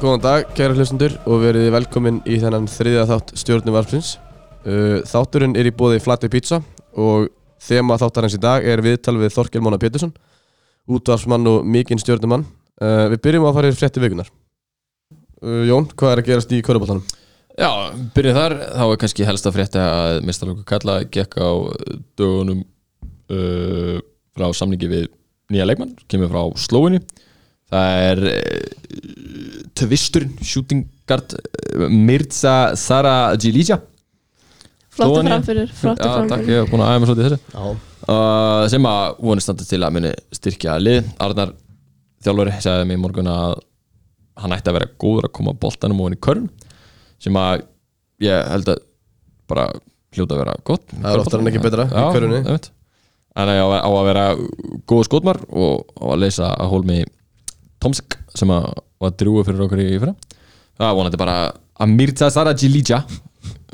Góðan dag, kæra hlustundur og verið velkomin í þennan þriðja þátt stjórnum varpsins. Uh, þátturinn er í bóði Flatey Pizza og þema þáttarins í dag er viðtal við Þorkel Móna Pétursson, útvarsmann og mikinn stjórnumann. Uh, við byrjum að fara í frétti vikunar. Uh, Jón, hvað er að gerast í körubáltanum? Já, byrjum þar, þá er kannski helst að frétta að Mistalóku Kalla gekk á dögunum uh, frá samningi við nýja leikmann, kemur frá Slóinu það er uh, tvisturinn, shooting guard uh, Mirza Sara Gilija Flottu Slóðan, já. framfyrir, takk, framfyrir ég hef búin að æfa mig svolítið í þessu Já. uh, sem að vonist standa til að muni styrkja lið Arnar þjálfari sagði mér í morgun að hann ætti að vera góður að koma boltanum og í körn sem að ég held að bara hljóta að vera gott Það er oftar en ekki betra í einmitt. en á, á að vera góð skotmar og á að leysa að hólmi Tomsk sem að var drúið fyrir okkur í fyrra. Það er vonandi bara að Mirza Sara Gilija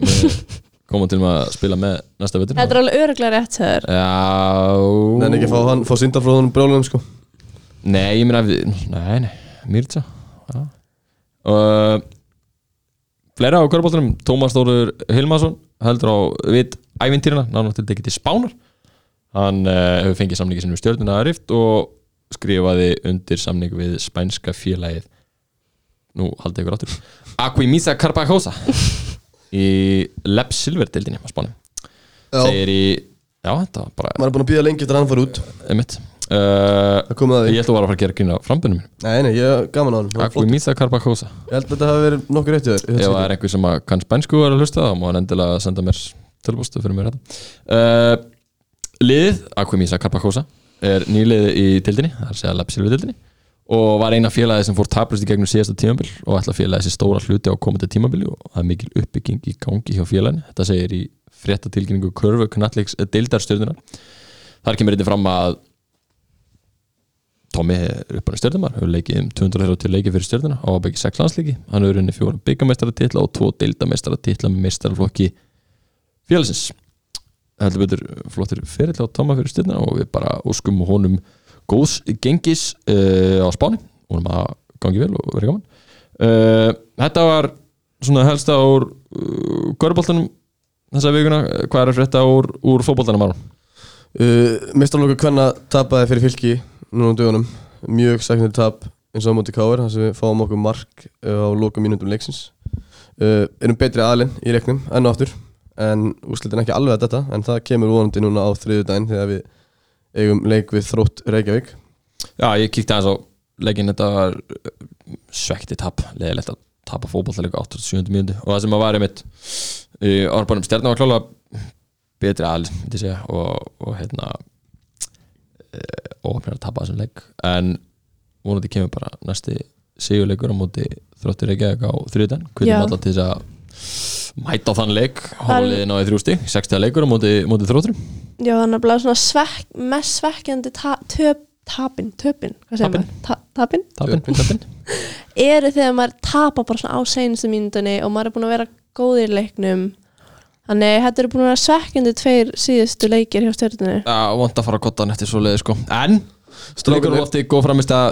koma til að spila með næsta vetur. Þetta er alveg öruglega rétt höður Já. Nenni ekki að fá, hann, fá synda frá honum brjólunum sko. Nei, ég meina við- Nei, nei, Mirza uh, Fleira á körbóltunum Tómas Þórður Hilmarsson heldur á við ævintýrina náttúrulega til dekið til Spánar. Hann uh, hefur fengið samningi sinni við stjórnuna að rift og skrifaði undir samning við spænska félagið. Nú haldið ykkur áttur Aquimisa Carpajosa. Í Leb Silver deildinni á Spáni. Segir í Já, þetta var bara maður er búin að býða lengi eftir að hann fara út. einmitt. Uh. Ég held að var að fara að gera grína á frambunum mínu Nei, nei, ég gaman á hann. Aquimisa Carpajosa. Ég held að þetta hafi verið nokkur rétt í þér. Ef það er einhver sem kann spænsku að hlusta þá má hann endilega senda mér tilbústu fyrir mér þetta uh, Liðið, Aquimisa Carpajosa er nýliðið í tildinni það er að segja Lapsilvi tildinni og var eina félagið sem fór taplust í gegnum síðasta tímabil og ætla félagið sér stóra hluti á komandi tímabili og það er mikil uppbygging í gangi hjá félaginu. Þetta segir í fréttatilkynningu Körfu Knalliks deildarstjörnuna þar kemur þetta fram að Tommy er uppáðan stjörnumar hefur leikið um 230 leikið fyrir stjörnuna á að byggja 6 landsleiki. Hann hefur unni fjóra byggamestaratitla og tvo deildamestaratitla með mestaraflokki félagsins heldur betur flottir ferill á Tomma fyrir stjörnuna og við bara óskum honum góðs gengis uh, á spáni. Honum að gangi vel og verið gaman. Uh, þetta var svona helsta úr uh, Köruboltanum þessa vikuna, hvað er að frétta úr, úr fótboltanum ára? Uh, Mistarlokku Kvenna tapaði fyrir fylki núna um dögunum. Mjög sæknir tap eins og á móti káir þar sem við fáum okkur mark á loka mínútum leiksins. Erum betri aðlinn í leiknum enn og aftur en úrslitin ekki alveg að þetta en það kemur vonandi núna á þriðu daginn þegar við eigum leik við þrótt Reykjavík Já, ég kíkti aðeins á leikinn þetta var uh, svekti tap, leðilegt að tapa fótballleika 87. mínúti og það sem að var einmitt í orðbænum stjarnar var klálega betri aðeins, myndi ég segja og, og hérna óöfnir að tapa þessum leik en vonandi kemur bara næsti sigurleikur á móti þróttir Reykjavík á þriðutan, hvernig Já. alltaf til þess að mæta á þann leik hóliðin á í þrjú stig, 60 leikur á móti, móti þróttur Já, þannig að blá svona svekk, mest svekkjandi töp, tapin, töpin Tapin. Ta tapin? tapin, tapin Eru þegar maður tapar bara svona á seinustu mínútunni og maður er búin að vera góð í leiknum Þannig þetta eru búin að vera svekkjandi tveir síðustu leikir hjá stjórnunni Já, vant að fara að gotta hann eftir svo leiði sko. En, strákur og lofti, góð framist að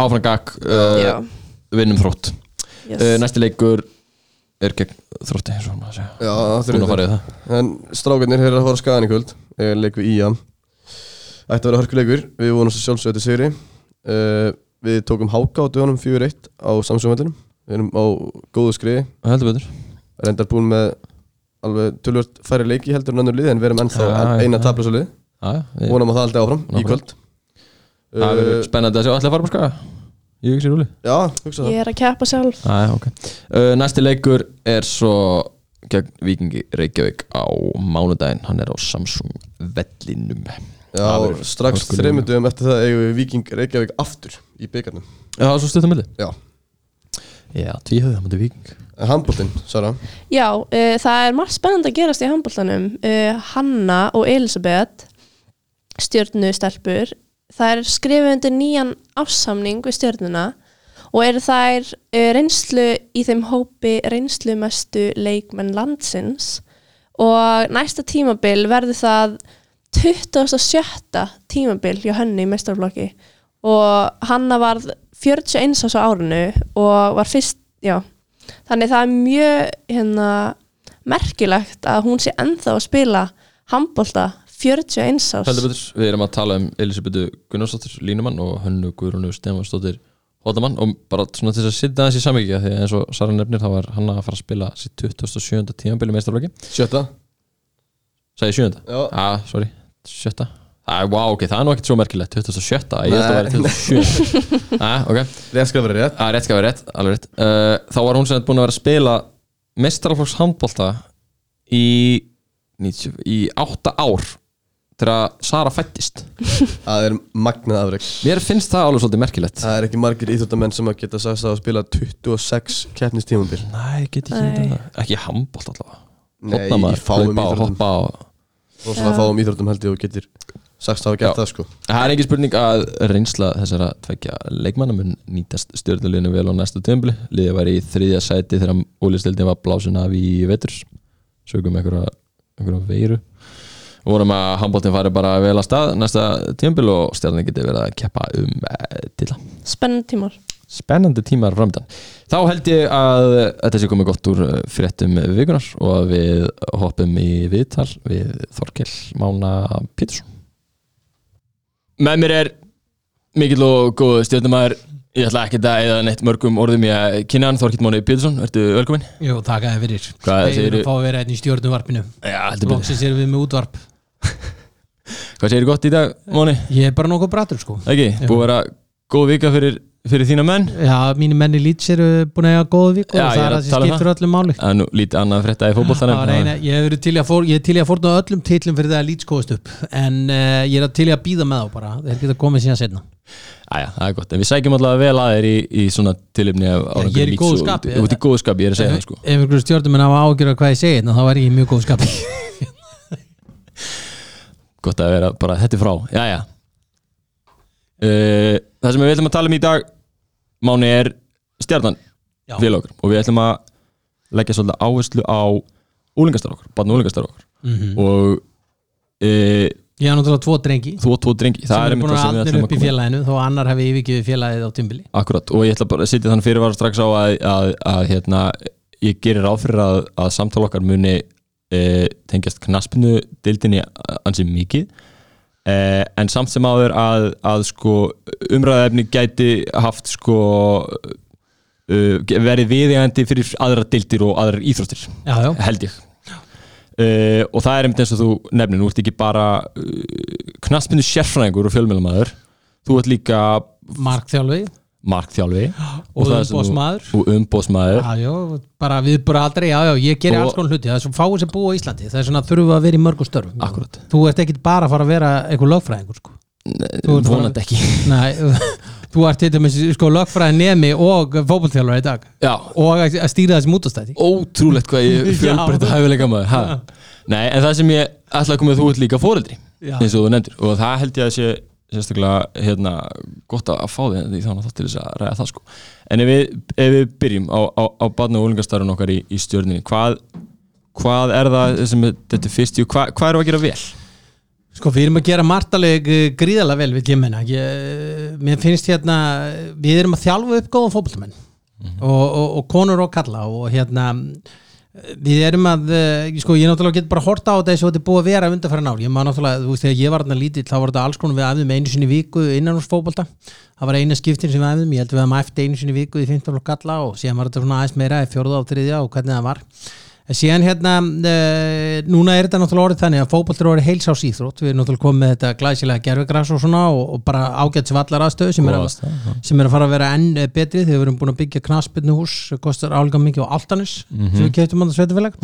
áfram gag uh, Vinnum þrótt. Yes. uh, Næsti leikur er gegn þrótti Já, Búin að fara í það. En strákarnir hefur að fara skagan í kvöld. Leik við Ía Ætti að vera hörkuleikur. Við vonum svo sjálfsögðu til sigri. Uh, Við tókum háka á dögunum 4-1 á Samsungvöldinum Við erum á góðu skriði. Heldur betur. Reyndar búin með alveg tölvört færri leiki heldur en önnur lið En við erum ennþá Já, eina já. tablösa lið Já, já, við- Vonum að það aldrei áfram í kvöld. Það verður uh, spennandi að sjá allir fara bara skaga Ég hugsi rúli Já, hugsa það. Ég er að keppa sjálf. Já, já, ok. Uh, Næsti leikur er svo gegn Víkingi Reykjavík á mánudaginn. Hann er á Samsung vellinum. Já, strax þreymundum eftir það eigum við Viking Reykjavík aftur í byggarnum Já, það er svo stuttum milli. Já. Já, tvíhauð, það mútið Víking. Handbóltinn, Sara? Já, uh, það er margt spennandi að gerast í handbóltanum uh, Hanna og Elisabeth stjörnu stelpur það er skrifið undir nýjan afsamning við stjörnuna og eru þær uh, reynslu í þeim hópi reynslumestu leikmenn landsins og næsta tímabil verður það 27. tímabil hjá henni í mestarflokki og Hanna varð 41 á svo árinu og var fyrst, já þannig það er mjög hérna, merkilegt að hún sé ennþá að spila handbolta 41 ás Heldur betur, við erum að tala um Elisabethu Gunnarsdóttir Línumann og Hönnu Guðrúnu Stefansdóttir Hóttamann og bara svona til þess að sitja þessi samvikið því að eins og Sara nefnir þá var hann að fara að spila sitt 27. tímanbili meistarflokki Sjötta Sæði 7. Já. ah, sorry, 7. Ah, wow, ok, það er nú ekkert svo merkilegt 27. Ég held að vera 27. ah, ok, Rétt skal vera rétt ah, rétt skal vera rétt, alveg rétt uh, Þá var hún sem þetta búin að vera að spila meistarflokks handbolta í, 90, í 8 ár þegar Sara fættist. Það er magnað afreg Mér finnst það alveg svolítið merkilegt. Það er ekki margir íþjóttamenn sem að geta sagst að spila 26 keppnistímumbil Nei, get ekki Nei. myndið það. Ekki handbolt allavega. Nei, í Fótboltamaður, fáum hlaupa og íþróttum. hoppa og... Og svona fáum íþróttum held ég og getur sagst að hafa gert Já. það sko. Það er engin spurning að reynsla þessara tveggja leikmanna mun nýtast stjórnuleginu vel á næstu tömbli Liðið var í þriðja sæti þegar ólistildin var blásin af í vetur. Sögum einhverja, einhverja veiru vorum að handbóltin fari bara vel að stað næsta tömbil og stjórnum geti verið að keppa um uh, tilla spennandi tímar. Spennandi tímar framöndan þá held ég að þetta sé komið gott úr uh, fréttum vikunar og að við hoppum í viðtal við Þorkel Mána Pétursson. Með mér er mikill og góð stjórnumæður ég ætla ekki að eða neitt mörgum orðum ég að kynna hann Þorkel Máni Pétursson, ertu velkomin? Jú, þakkaði fyrir. Hvað Við segirðu? erum að fá að vera einn í stjórnuvarpinu Já, heldur betur. Loksins erum við með útvarp Hvað segir gott í dag, Máni? Ég er bara nokkuð bratur sko. Ekki, búið að vera góð vika fyrir, fyrir þína menn? Já, mínu menni lýts eru búin að eiga góða viku Já, og það er er að það um skiptur öllum máli. Það er nú lítið annað frétta í Það var fótbolltanum eina, ég verið til í að fór, ég er til í að fórna öllum titlum fyrir það að lýts kóðast upp en uh, ég er til í að býða með þá bara. Þeir geta komið síðan setna Æja, það er gott, en við sækjum alltaf vel að þér í, í svona tilifni af árangri ég er í góðu skapi. Þú ert í góðu skapi, ég er að segja það sko. ef einhverju stjórnum en hafa ágjörða hvað ég segi hérna, þá er ég í mjög góð skapi Gott að vera bara þetta er frá, jæja uh, Það sem við ætlum að tala um í dag Máni er stjarnan Já. félag okkar og við ætlum að leggja svolítið áherslu á úlingastar okkar, barn úlingastar okkar. Mhm. og uh, Ég hef náttúrulega tvo drengi. Þú og tvo drengi. Sem eru einmitt búin það að sem við allir ætlum upp í koma- félaginu þó að annar hefði yfirgjöfið félagið á tímbili Akkurat, og ég ætla bara að setja þann fyrirvara strax á að, að, að hérna, ég gerir ráð fyrir að, að samtala okkar muni e, tengjast knaspinu dildinni ansi mikið. E, en samt sem áður að, að sko, umræðaefni gæti haft sko, uh, verið viðegandi fyrir aðra dildir og aðrar íþróttir Já, já, held ég. Uh, og það er einmitt eins og þú nefnir, þú ert ekki bara uh, knaspinu sérfræðingur og fjölmjölamæður þú ert líka markþjálfi markþjálfi. Og og umbóðsmaður Já, já, bara við bara aldrei, já, já, ég gerir alls konar hluti, það er svo fáið sem búa á Íslandi það er svona þurfum við að vera í mörgum störfum. Akkúrat. Þú ert ekkit bara að fara að vera eitthvað lögfræðingur, sko. Vonandi ekki. Nei, þú ert til dæmis, sko, lögfræði nemi og fótbolþjálfari í dag. Já, og að stýra þessum útastæti ótrúlegt hvað ég fjölbreyta Já. hæfileika maður ha? nei, en það sem ég ætla að koma þú ert líka fóreldri eins og þú nefndir. Og það held ég að sé sérstaklega hérna, gott að fá þig því þannig að það til þess að ræða það sko. En ef við, ef við byrjum á, á, á barna og úlingastarun okkar í, í stjörninni hvað, hvað er það sem þetta fyrst? Og hvað, erum við að gera vel? Sko, við erum að gera martaleg gríðalega vel við gemina ég, Mér finnst hérna við erum að þjálfa upp góða fótboltamenn. Og, og, og konur og kalla og hérna við erum að, eh, sko, ég náttúrulega get bara horta á þessu og þetta er búið að vera undanfæra nár ég maður náttúrulega, þú veist, þegar ég var þarna lítill þá var þetta alls konar við æfðum einu sinni viku innan úr fótbolta, það var eina skiptin sem við æfðum, ég held við að maður eftir einu sinni viku í 15 flokk kalla og síðan var þetta svona aðeins meira í fjórða og þriðja og hvernig það var En síðan hérna uh, núna er þetta náttúrulega orðið þannig að fótboltur er orðið heilsás íþrótt, við erum náttúrulega komið með þetta glæsilega gerfigras og svona og, og bara ágætt vallar aðstöðu sem, að- sem er að fara að vera enn eh, betri þegar við erum búin að byggja knaspinnuhús kostar álíka mikið á Altanis sem við keftum á þetta sveitufélag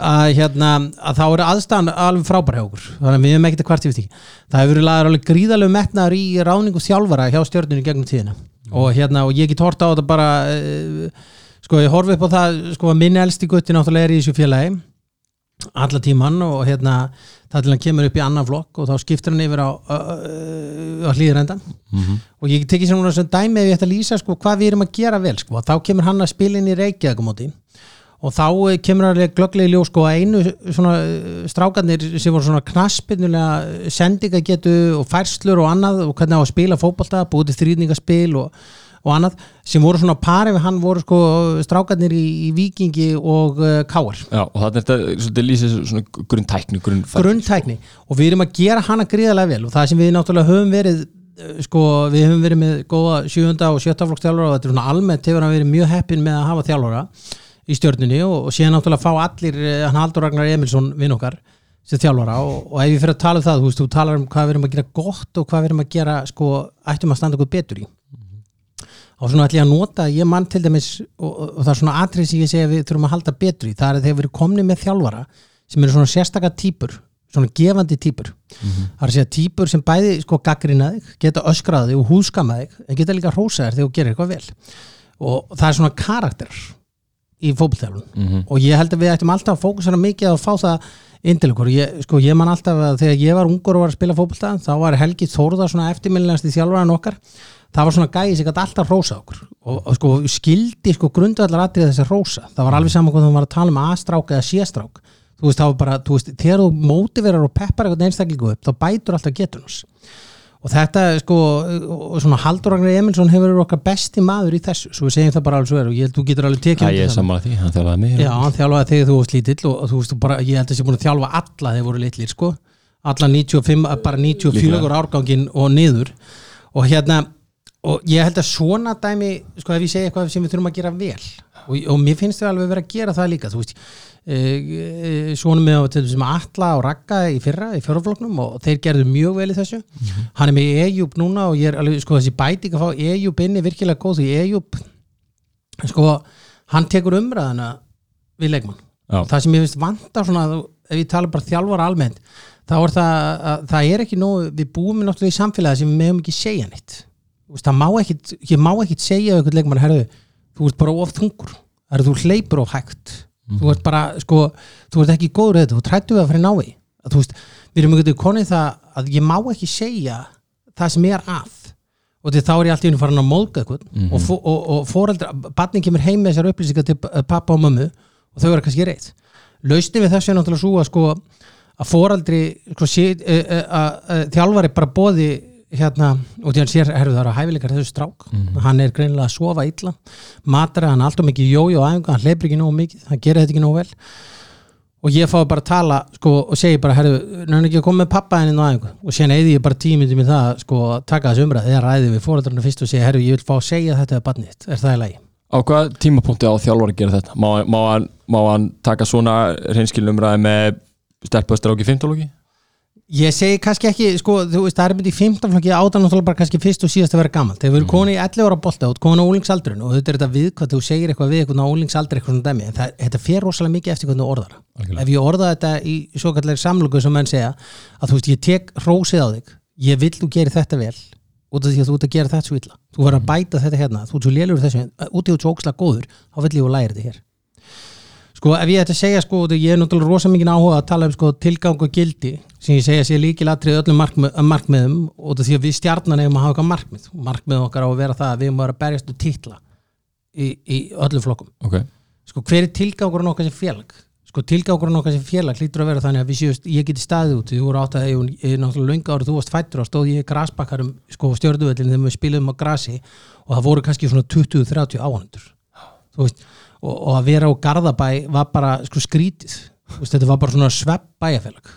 að, hérna, að þá er aðstæðan alveg frábær hjá okkur. Þannig að við hefum ekkert hvart yfir því. Það hefur alveg gríðalegu metnaður í ráningu þjálfara hjá stjórnunni gegnum tíðina. Og, hérna, og sko ég horfi upp á það sko að minn elsti gutti náttúrulega er í þessu félagi alla tíman og hérna það til hann kemur upp í annan flokk og þá skiptir hann yfir á, á, á hlýðrendan og ég tekið sem núna sem dæmi ef ég ætti að lýsa sko hvað við erum að gera vel sko. Þá kemur hann að spila inn í Reykjavík á móti og þá eh, kemur alveg glögglega í ljós sko að einu svona eh, strákarnir sem voru svona knaspinnulega sendingagetu og færslur og annað og hvernig á að spila fótbolta, búið til þrýningaspil og, og annað sem voru svona pari við hann voru sko strákarnir í, í Víkingi og uh, Káar Já, og það er þetta lýsið svona grunntækni grunn grunntækni. Og við erum að gera hana gríðarlega vel og það sem við náttúrulega höfum verið eh, sko, við höfum verið með góða sjönda og sjötta flokks þjálfara og þetta er svona almennt hefur hann verið mjög heppin með að hafa þjálfara í stjörnunni og, og síðan náttúrulega fá allir eh, hann Haldur Ragnar Emilsson vinn okkar sem þjálfara og, og ef ég fyrir að tala um það þú veist, þú talar um hvað við erum að gera gott og hvað við erum að gera, sko, ættum að standa okkur betur í og svona ætlum ég að nota, ég mann til dæmis og, og, það er svona atrið sem ég segja við þurfum að halda betur í, það er að þeir verið komni með þjálfara sem eru svona sérstaka típur svona gefandi típur það er að segja típur sem bæði sko gaggrina þig geta öskraði og húskama þig en geta líka hrósa þér þegar þú gerir eitthvað vel. Og það er svona karakter í fótbolþjálfun Mhm. og ég held að við ættum alltaf að fókusera mikið að fá það okkur. Ég, sko, ég man alltaf að þegar ég var ungur og var að spila fótbolta þá var Helgi Þórðar svona eftirminnilegast í þjálfæðan okkar það var svona gæði sem gæti alltaf rósa okkur. Og, og sko, skildi sko grundvallar atrið þess að rósa það var alveg saman hvað þú var að tala um A-strák eða C-strák. Þú veist, þá var bara, þú veist, þegar þú mótiverar og peppar eitthvað einstaklingu upp, þá bætur alltaf getunars og þetta sko, og svona Haldur Ragnar Emilsson hefur verið okkar besti maður í þessu. Svo við segjum það bara alveg svo er. Og ég held þú getur alveg tekið Já, undir ég er það. sammála því, hann þjálfaði mig. Já, hann þjálfaði þegar þú varst lítill og, og þú veist, bara, ég held að þessi búin að þjálfa alla þegar voru litlir, sko. Alla 95, bara 94 Líklega. árgangin og niður. Og hérna, og ég held að svona dæmi, sko, ef ég segi eitthvað sem við þurfum að gera vel og, og mér finnst þau alveg vera að gera það líka, þú veist e, e, svona með þessum Atla og Ragga í fyrra, í fjórafloknum og þeir gerðu mjög vel í þessu. Hann er með Ejjúb núna og ég er alveg, sko, þessi bæting að fá Ejjúb inni virkilega góð því Ejjúb sko, hann tekur umræðina við leikmann. Já. það sem ég finnst vanta svona ef ég tala bara þjálfara almennt þá er það, að, það er ekki nóg við búum í samfélagi sem við meðum ekki segja neitt veist, það má ekkit, ég má ekkit segja eitthvað leikmann, herðu, þú ert bara of þungur. Herðu, þú hleypur of hægt. Þú ert bara, sko, þú ert ekki góður þetta, þú trættu við að fara í nái að, veist, við erum veginn konið það að ég má ekki segja það sem er að. Og því þá er ég alltaf inn að móðga eitthvað og, fó, og, og foreldra, barnin kemur heim með þessar upplýsingar til pappa og mömmu og þau eru kannski reitt. Lausnin við þessu er náttúrulega svo að sko að foreldri sko, sé, e, e, að, að þjálfari bara bóði hérna, og því hann sér, herru það eru hæfileikar þessu strák, hann er greinilega að sofa illa matara, hann er alltaf mikið og æfinga, hann hleypur ekki nógu mikið, hann gerir þetta ekki nógu vel og ég fái bara að tala sko, og segi bara, herru, nefnir ekki að koma með pappa henni æfingu og síðan eyði ég bara tímindi með það sko, að taka þessu umræð, eða ræði við fóreldrarna fyrst og segja, herru, ég vil fá að segja þetta er barnið, er það í lagi? Á hvað tímapunkti á þjálfari að gera þetta? Má, má, má hann taka svona reynskilnum umræði með stelpastráki 15 lóki? Ég segi kannski ekki, sko, þú veist, það er myndi í 15 flokki átan náttúrulega bara kannski fyrst og síðast að vera gammal þegar við erum komin í 11 ára bolta og komin á úlingsaldrun og þetta er þetta við hvað þú segir eitthvað við eitthvað á úlingsaldri eitthvað svona dæmi en það, þetta fer rosalega mikið eftir hvernig þú orðar. Það. Ef ég orða þetta í svo kallar samlöku sem menn segja að þú veist, ég tek rósið á þig ég vil þú gerir þetta vel út af því að þú ert að gera þetta svo illa. Þú verður að bæta þetta hérna, þú ert svo lélur þessu út í þú svo ókslega góður, þá vil ég og læri þetta hér sko ef ég ætti að segja sko ég er náttúrulega rosa mikið áhuga að tala um sko tilgang og gildi sem ég segja sé líkilatrið öllum markmið, markmiðum og því að við stjarnan hefum að hafa eitthvað markmið. Markmið okkar á að vera það að við hefum að vera berjast og titla í, í öllum flokkum. Ok, sko hver er tilgangurinn okkar sem félag? Sko tilgangurinn okkar sem félag hlýtur að vera þannig að við séust, ég geti staðið út þú voru átt að ég, er náttúrulega löngu árið þú varst fættur og stóð ég í grasbakkarum sko stjórnuvellin þegar við spilum á grasi og það voru kannski svona 20-30 áhundur þú veist og, og að vera á Garðabæ var bara sko skrítið. Veist, þetta var bara svona svepp bæjarfélag.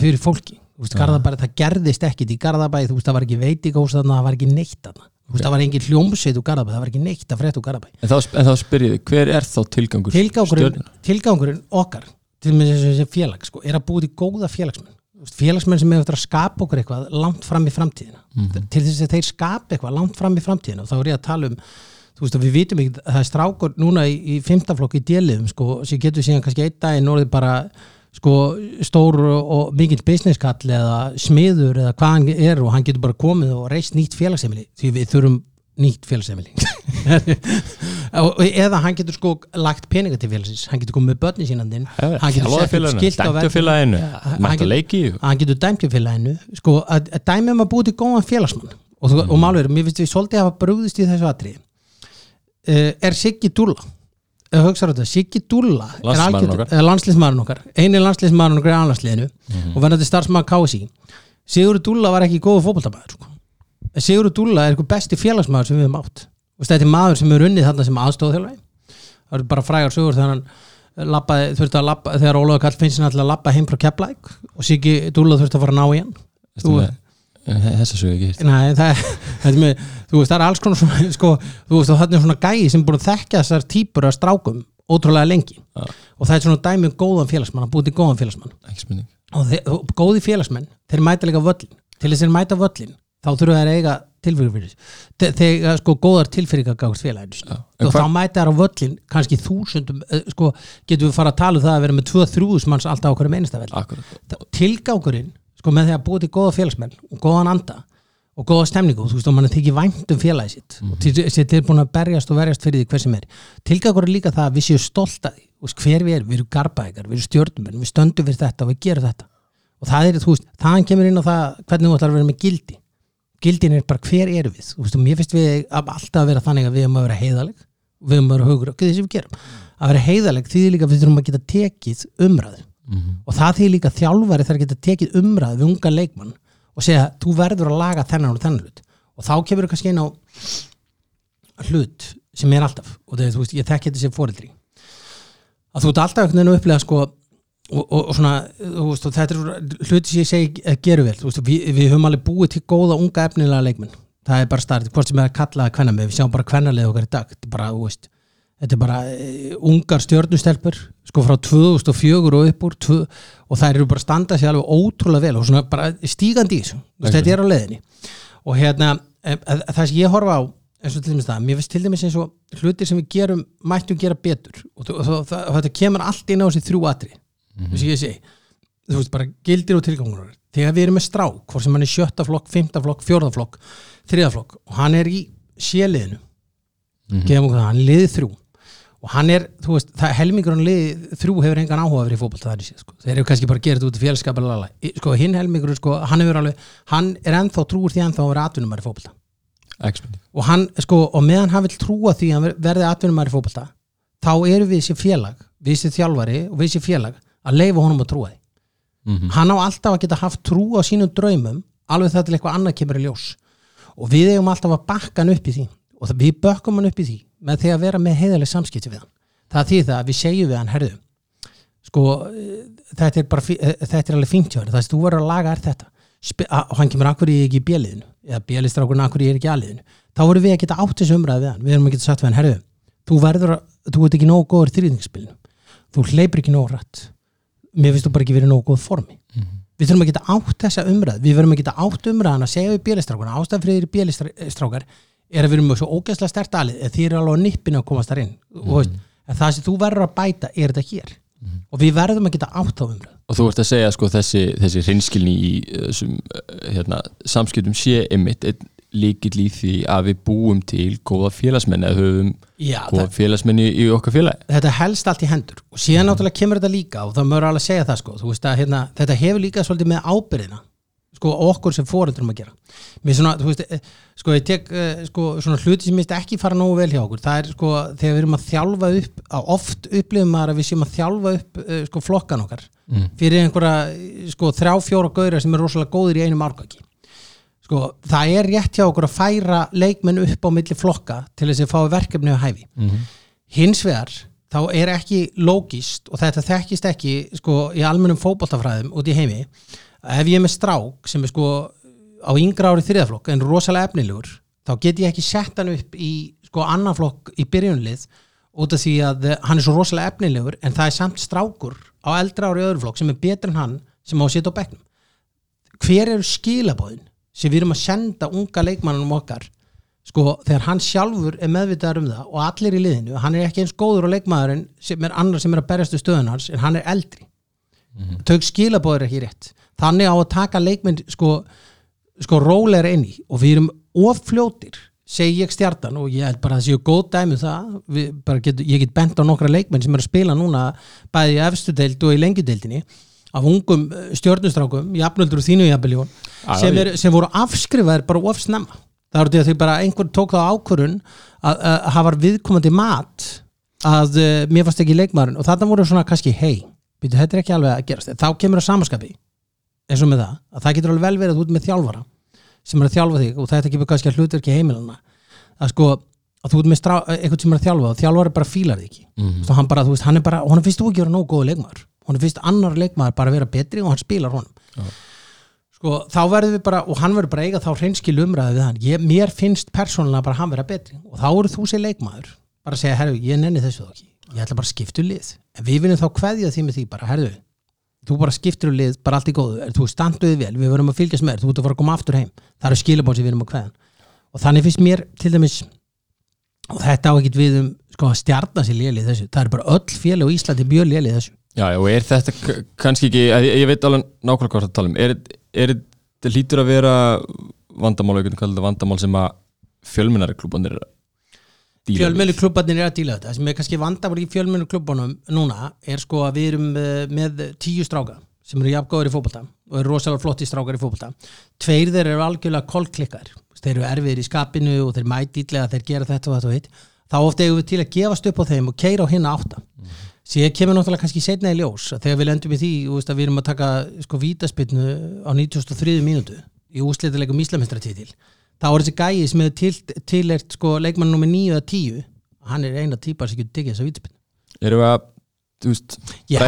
Fyrir fólki. Veist, Garðabæ, það gerðist ekkit í Garðabæ. Þú veist, það var ekki veitingós þarna, það var ekki neitt þarna. Veist, það var engin hljómsveit úr Garðabæ það var ekki neitt að frétta úr Garðabæ. En þá, þá spyr ég þig, hver er þá tilgangur tilgangurinn, Stjörnunnar? tilgangurinn okkar til með þessi félag sko, er að búið til góða félagsmenn. Félagsmenn sem hefur að skapa okkur eitthvað langt fram í framtíðina. Til þess að þeir skapa eitthvað langt fram í framtíðina og þá er ég að tala um þú veist að við vitum ekki, það er strákur núna í, í fimmtaflokki í délifum sko, sem getur síðan kannski einn daginn orðið bara sko stór og, og mikill businesskall eða smiður eða hvað hann er og hann getur bara komið og reist nýtt félagsemili því við þurfum nýtt félagsemili Og- eða hann getur sko lagt peninga til félagsins hann getur komið með börni sínandinn hann getur sett skilt á Dæmtufélaginu, hann getur dæmt í félaginu sko að, að dæmi um að búið til góðan félagsmann. Og, mm. og málverið, mér finnst við svolítið að hafa brugðist í þessu atri uh, er Siggi hugsaður þetta, Siggi Dúlla er Landsliðsmaðurinn algjört- okkar. eini landsliðsmaðurinn okkar í annarsliðinu Mhm. og verðandi starfsmaður KSI Sigurður Dúlla var ekki góðu fótboltamaður sko. En Sigurður Dúlla er eitthvað besti félagsmaður sem við hefum átt og þetta er maður sem er unnið þarna sem aðstofþjálfari það er bara frægar sögur þegar hann labbaði, þurfti að labba, þegar Ólaður Karl finnst hann alltaf að labba heim frá Keflæk og Siggi Dúlla þurfti að fara að ná í hann Eh, Þessa sögu ekki Nei, það, er með, þú veist, það er alls konar svona, sko, þú veist, þannig er svona gæi sem búin að þekkja þessar típur af strákum ótrúlega lengi. Já. og það er svona dæmi um góðan félagsmann að búið til góðan félagsmann. Og, þe- og góði félagsmenn, þeir mæta líka völlin til þess að þeir mæta völlin þá þurfa þeir að eiga tilfyrir þegar sko góðar tilfyrir gátt félaginu. En og hva- þá mæta þær á völlin kannski þúsundum, eh, sko, getum við fara að tala um það að vera með 2-3 manns alltaf á hverjum einasta velli. Akkurat. Tilgangurinn sko með því að búið til góða félagsmenn og góðan anda og góða stemningu og þú veist og mann er tekið vænt um félagið sitt. Og til sér tilbúin að berjast og verjast fyrir því hver sem er. Tilgangurinn er líka það að við séum stolt að því. Þú veist, hver við erum, við erum garbaðingar, við erum stjórnumenn við stöndum fyrir þetta og við gerum þetta. Og það er, þú veist, þaðan kemur inn á það hvernig þú ætlar að vera með gildi. Gildin er bara hver eru við? Þú veist, og mér finnst við að alltaf að vera þannig að við erum að vera heiðaleg við erum að vera hugur og þessi við gerum. Að vera heiðaleg því líka við þurfum að geta tekið umræðu og það því líka þjálfari þarf að geta tekið umræð við unga leikmann og segja þú verður að laga þennan og þennan hlut. Og þá kemur þú kannski inn á hlut sem er alltaf og það, þú veist, ég þekki þetta sem fóreldri að þú ert alltaf einhvern veginn að upplega sko og, og, og svona, þú veist, og þetta er hluti sem ég segi að geru vel, þú veist, við, við höfum alveg búið til góða unga efnilega leikmenn. Það er bara startið, hvort sem er að kalla það kvenna með við sjáum bara kvennalið okkar í dag. Þetta er bara, þú veist, þetta er bara e, ungar stjörnustelpur, sko frá 2004 og upp úr og þær eru bara að standa sér alveg ótrúlega vel og svona bara stígandi í þessu, þetta er á leiðinni. Og hérna, e, e, það sem ég horfa á eins og til dæmis það, mér finnst til dæmis eins og hlutir sem við gerum, mættum gera betur. Og, og, og, og, og þetta kemur allt inn á þessi þrjú atri, þess að ég segi. Þú veist, bara gildir og tilgangur þegar við erum með strák, hvort sem hann er sjötta flokk, fymta flokk, fjórða flokk, þriða flokk og hann er í séliðinu okkur það, hann er liðið þrjú og hann er, þú veist, það helmingur hann liðið þrjú hefur engan áhuga verið í fótbolt það er séð, sko. þeir eru kannski bara þetta út í. Í- sko, hinn helmingur, sko, hann hefur alveg hann er ennþá trúur því ennþá að vera atvinnumar í spurning og hann, sko, og meðan hann vil trúa því að verði atvinnumar í fótbolta þá eru við sér félag, við sér þjálfari og við sér félag að leifa honum að trúa því Mhm. hann á alltaf að geta haft trú á sínum draumum alveg það til eitthvað annað í hann í hann í með því að vera með heiðaleg samskipti við hann. Það því það að við segjum við hann herðu sko eh, þetta er, bara, eh, þetta er alveg fínt hjá þér. Það sem þú verður að laga er þetta. Og hann kemur akkur ég ekki í bjöliðinu eða bjölistrákurinn akkur er ekki í aliðinu? Þá vorum við að geta átt þessu umræði við hann. Við erum að geta sagt við hann herðu þú verður að, þú ert ekki nógu góður í þrýðningsspilinu þú hleypur ekki nógu rætt mér finnst þú bara ekki verið nógu góð formi. Við þurfum að geta átt þessa umræð við verðum að geta átt umræðan að segja við fyrir þeirri bjölistrákar er að við erum með svo ógeðslega stert alið en því er alveg á nippinu að komast þar inn. Mm. en það sem þú verður að bæta er þetta hér. Og við verðum að geta átt þá umræð Og þú ert að segja sko þessi, þessi hreinskilni í uh, þessum uh, hérna, samskiptum sé einmitt einn líkill í því að við búum til góða félagsmenn eða höfum Já, góða félagsmenn í, okkar félagi. Þetta helst allt í hendur. Og síðan náttúrulega kemur þetta líka og það mörgur alveg að segja það sko, veist að hérna, þetta hefur líka svolítið með ábyrðina sko okkur sem fóreldurum að gera mér svona, þú veist, eh, sko ég tek eh, sko svona hluti sem minnst ekki fara nógu vel hjá okkur það er sko þegar við erum að þjálfa upp að oft upplifum maður að við séum að þjálfa upp eh, sko flokkan okkar Mm. fyrir einhverja sko þrjá fjóra gauðra sem er rosalega góðir í einum árgaki sko það er rétt hjá okkur að færa leikmenn upp á milli flokka til þess að fá verkefni á hæfi Mhm. hins vegar þá er ekki lógist og þetta þekkist ekki sko í almennum fótboltafræðum út í heimi ef ég er með strák sem er sko á yngra ári þriðaflokk en rosalega efnilegur þá get ég ekki sett hann upp í sko annan flokk í byrjunlið út af því að hann er svo rosalega efnilegur en það er samt strákur á eldra ári öðru flokk sem er betur en hann sem á að sitja á bekknum. Hver eru skilabóðin sem við erum að senda unga leikmannunum okkar? Sko þegar hann sjálfur er meðvitaður um það og allir í liðinu, hann er ekki eins góður og leikmaðurinn sem er annar sem er að berjastu stöðun hans en hann er eldri þau skilabóður ekki rétt. Þannig á að taka leikminn sko, sko róleira inn í. Og við erum of fljótir segi ég stjartan og ég held bara að það séu góð dæmi um það, get, ég get bent á nokkra leikmenn sem er að spila núna bæði í efstu deild og í lengjudeildinni af ungum eh, stjörnustrákum jafnöldur og þínu jafnveljón sem, sem voru afskrifaðir bara of snemma. Það voru því að þau bara einhver tók þá ákvörun að, hafa viðkomandi mat að uh, mér fannst ekki leikmaðurinn. Og þarna voru svona kannski hei, býtu, þetta er ekki alveg að gerast. Þá kemur það samaskapi eins og með það, að það getur alveg vel verið að ert með þjálfara sem er að þjálfa þig og þetta kemur kannski að hlutverki heimilana að sko, að þú ert með eitthvað sem er að þjálfa og þjálfari bara fílar þig ekki. Mm. hann bara, þú veist, hann er bara, hann finnst þú ekki vera nógu góðu leikmaður. Hann finnst annar leikmaður bara vera betri og hann spilar honum. Sko, þá verður við bara, og hann verður bara að eiga þá hreinskil umræði við hann, ég, mér finnst persónulega bara hann vera betri. Og þá eru þú sér leikmaður. Bara að segja, herru, ég nenni þessu ekki ég ætla bara að skipta um lið. En við viljum þá kveðja því með því bara, herru þú bara skiptir um lið, bara allt í góðu. Er, þú standuði vel, við verðum að fylgjast með þú ert að fara að koma aftur heim, það eru skilabón sem við erum að kveðan og þannig finnst mér til dæmis og þetta á ekkit við um sko, að stjarna sér léli þessu, það eru bara öll félag á Íslandi mjög léli þessu. Já, og er þetta kannski ekki, ég, ég veit alveg nákvæmlega hvað það tala um, er, er þetta lítur að vera vandamál, við getum kallað þetta vandamál sem að fjölmennari klúbanir fjölmennu klubbarnir er að díla þetta. Það sem er kannski vandamál í fjölmennu klubbanum núna er sko að við erum eh, með tíu stráka sem eru jafngóður í fótbolta og eru rosalega flotti strákar í fótbolta. Tveir þeir eru algjörlega kolklikkar þeir eru erfiðir í skapinu og þeir mætýtlega þeir gera þetta og þetta og hitt. Þá oft eigum við til að gefast upp á þeim og keira á hinna átta. Síðan kemur náttúrulega kannski setna í ljós þegar við lendum í því veist, við erum að taka sko vítaspinnu á 93. mínútu í úslitilegum íslamistratítil þá er þessi gæi sem hefur til, tilert sko leikmann nummer 9 eða 10 hann er eina típar sem getur diggið þessa vítaspinnu Erum við að, veist,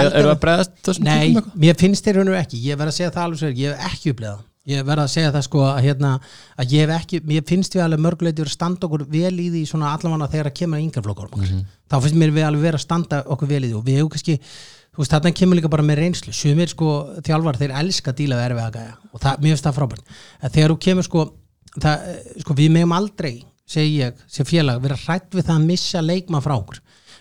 að- erum við að bregðast þessum Nei, típum eitthvað? mér finnst þeir raunur ekki. Ég verð að segja það alveg er, ég hef ekki upplegað ég verð að segja það sko að, hérna, að ég hef ekki, mér finnst við alveg mörguleiti að standa okkur vel í því svona allavega þegar að kemur að yngarflokkur mm þá finnst mér við alveg vera að standa okkur vel í því. Og við hefum kannski, þú veist, þarna kemur líka bara með reynslu, sumir sko þjálfar þeir elska að díla það, mér sko, við megum aldrei segi ég, sem félag, vera hrætt við það að missa leikmann frá okkur.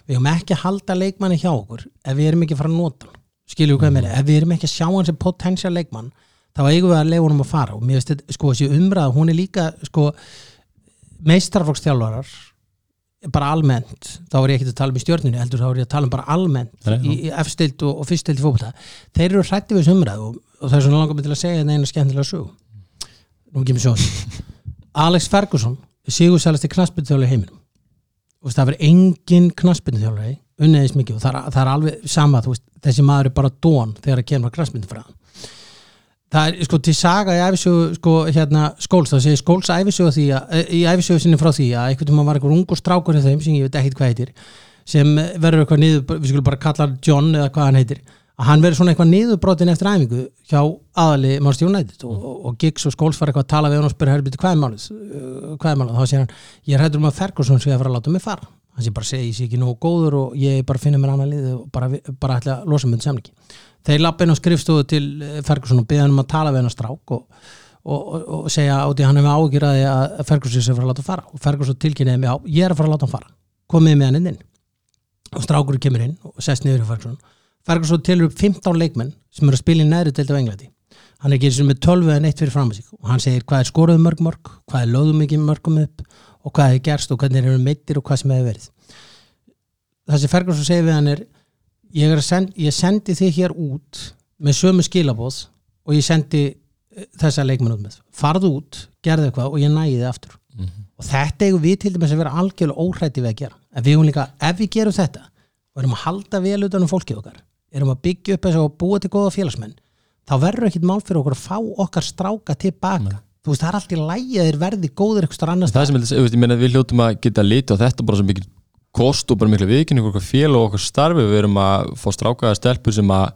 Við höfum ekki að halda leikmanni hjá okkur ef við erum ekki að fara að nota hann. Skilju hvað mm. meira, ef við erum ekki að sjá hann sem potential leikmann, þá eigum við að leifa honum að fara. Og mér finnst þetta, sko, þessi umræða hún er líka, sko meistarflokksþjálfarar bara almennt, þá er ég ekki að tala um í stjórninu heldur þá er ég að tala um bara almennt Nei, í, í efstild og, og fyrstild í fókbalta þeir eru hrætti við þessu umræðu og, og það er svona langar mig til að segja þetta eina skemmtilega sög nú kemur svo Alex Ferguson er sigursælasti knaspinþjóðlega í heiminum. Og veist, það verður engin knaspinþjóðlega unniðis mikið. Og það er, það er alveg sama veist, þessi maður er bara dón þegar að kemur knaspinþjóðlega það er sko til saga í æfisögu sko, hérna, skóls, það segir skóls æfisögu því að, eh, í æfisögu sinni frá því að einhvern veginn var einhver ungur strákur hjá þeim sem ég veit ekkit hvað heitir sem verður eitthvað niður, við skulum bara kalla hann John eða hvað hann heitir að hann verður svona eitthvað niðurbrotin eftir æfingu hjá aðali Manchester United og, og, og Giggs og Skóls var eitthvað að tala við hann og spyrja herbiti hvað er málið, Uh, hvað er málið? Þá segir hann, ég er hættur um að Ferguson sé að fara að láta mig fara. Hann sé bara segi, ég sé ekki nógu góður og ég bara finna mér annað lið og bara, bara ætla að losa með samlingi þeir lappa inn á skrifstofu til eh, Ferguson og beða hann um að tala við hann að strák og, og, segja átti hann hefur ágjur að Ferguson sé að fara að láta hann fara. Og Ferguson er telur upp 15 leikmenn sem eru að spila í næri deild af Englandi. Hann er ekki eins og með 12 eða neitt fyrir fram að sig. Og hann segir hvað er skoruð mörg mörg hvað er lögðum mikið mörgum upp og hvað er gerst og hvernig eru meittir og hvað sem hefur verið. Það sem Ferguson segir við hann er ég, er send, ég sendi þig hér út með sömu skilabóð og ég sendi eh, þessa leikmenn út með. Farðu út, gerðu eitthvað og ég næði þið aftur. Og þetta eigum við til dæmis að vera algjörlega óhrætti við að gera. En við eigum líka, ef við gerum þetta og erum að halda vel utan um fólkið okkar erum að byggja upp þess að búa til góða félagsmenn þá verður ekkit mál fyrir okkur að fá okkar stráka tilbaka. Þú veist, það er allt í lægi að þeir verði góðir eitthvað annars það sem ég, ég meina við hljótum að geta liti á þetta bara sem mikil kost og bara miklu viðkynning okkar fél og okkar starfi. Við erum að fá strákaða stelpur sem að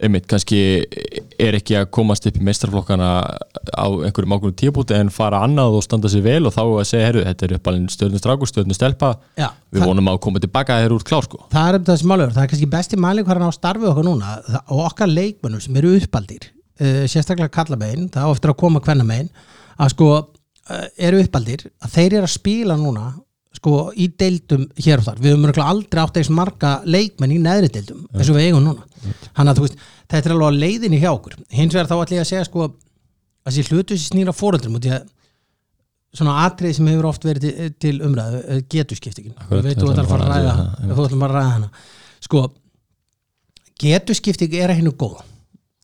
einmitt kannski er ekki að komast upp í meistarflokkana á einhverjum ákveðum tíabúti en fara annað og standa sér vel og þá að segja, herru, þetta er uppalinn stjórnum strákur, stjórnum stelpa. Já, við vonum að koma tilbaka þegar úr klár sko. Það er um þessi málur, það er kannski besti mæling hvað hann á starfi okkar núna og okkar leikmönnum sem eru uppaldir uh, sérstaklega kallamegin, það á eftir að koma hvernamegin, að sko uh, eru uppaldir, að þeir eru að spila núna sko í deildum hér og þar, við höfum örugglega aldrei átt eins marga leikmenn í neðri deildum eins og við eigum núna, hann að þú veist þetta er alveg á leiðinni hjá okkur, hins vegar þá ætlum ég að segja sko, að þessi hlutu sem snýra fóröldrum út í að svona atrið sem hefur oft verið til, til umræðu getuskiptingin, Akkurat, við veitum þú þetta ætlar að fara að ræða það, ætlum að ræða hana. Sko, getuskipting er að hennu góð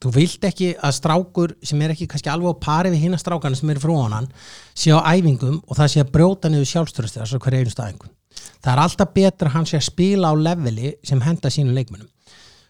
þú vilt ekki að strákur sem er ekki kannski alveg á pari við hinna strákana sem eru frá honan sé á æfingum og það sé að brjóta niður sjálfstörðast þess að hverja einu staðingun það er alltaf betra að hann sé að spila á leveli sem henda sínum leikmönnum.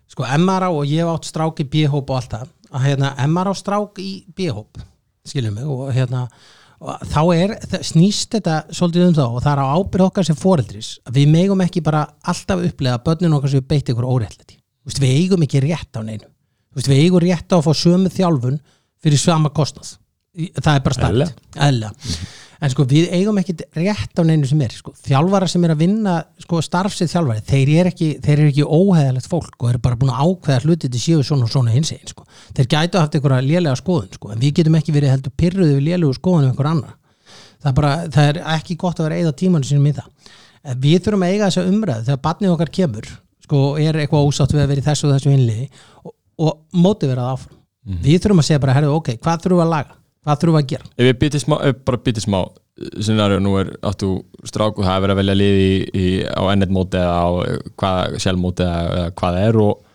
Sko MRA og ég átt strák í B-hóp og allt það. Að hérna MRA strák í B-hóp skiljum mig og hérna og þá er, snýst þetta svolítið um þá og það er á ábyrð okkar sem foreldris að við megum ekki bara alltaf upplega að börnin okkar sem beitt ykkur veist, við eigum ekki rétt á neinu veist, við eigum rétt á að fá sömu þjálfun fyrir sama kostnað það er bara Eðlilega. stætt Eðlilega. en sko við eigum ekki rétt á neinu sem er sko. þjálfara sem er að vinna sko, starfsið þjálfari, þeir eru ekki, eru ekki óheðalegt fólk og eru bara búin að ákveða hluti til séu svona og svona hins einn sko. þeir gætu haft einhverja lélega skoðun sko. en við getum ekki verið heldur pyrruði við lélegu skoðun um einhver annar það er, bara, það er ekki gott að vera að eigða tímanu sinum í það við þurfum að eiga þessa umræðu þegar barnið okkar kemur sko, er eitthvað ósátt við að vera í þessu og þessu innliði og, og mótiverað áfram. Við þurfum að segja bara, herðu, ok, hvað þurfum við að laga? Hvað þurfum við að gera? Ef við býtum smá, bara býtum smá scenario, nú er áttu strák og það er verið að velja liði í, í, á ennett móti eða á hvað sjálfmóti eða, hvað það er og,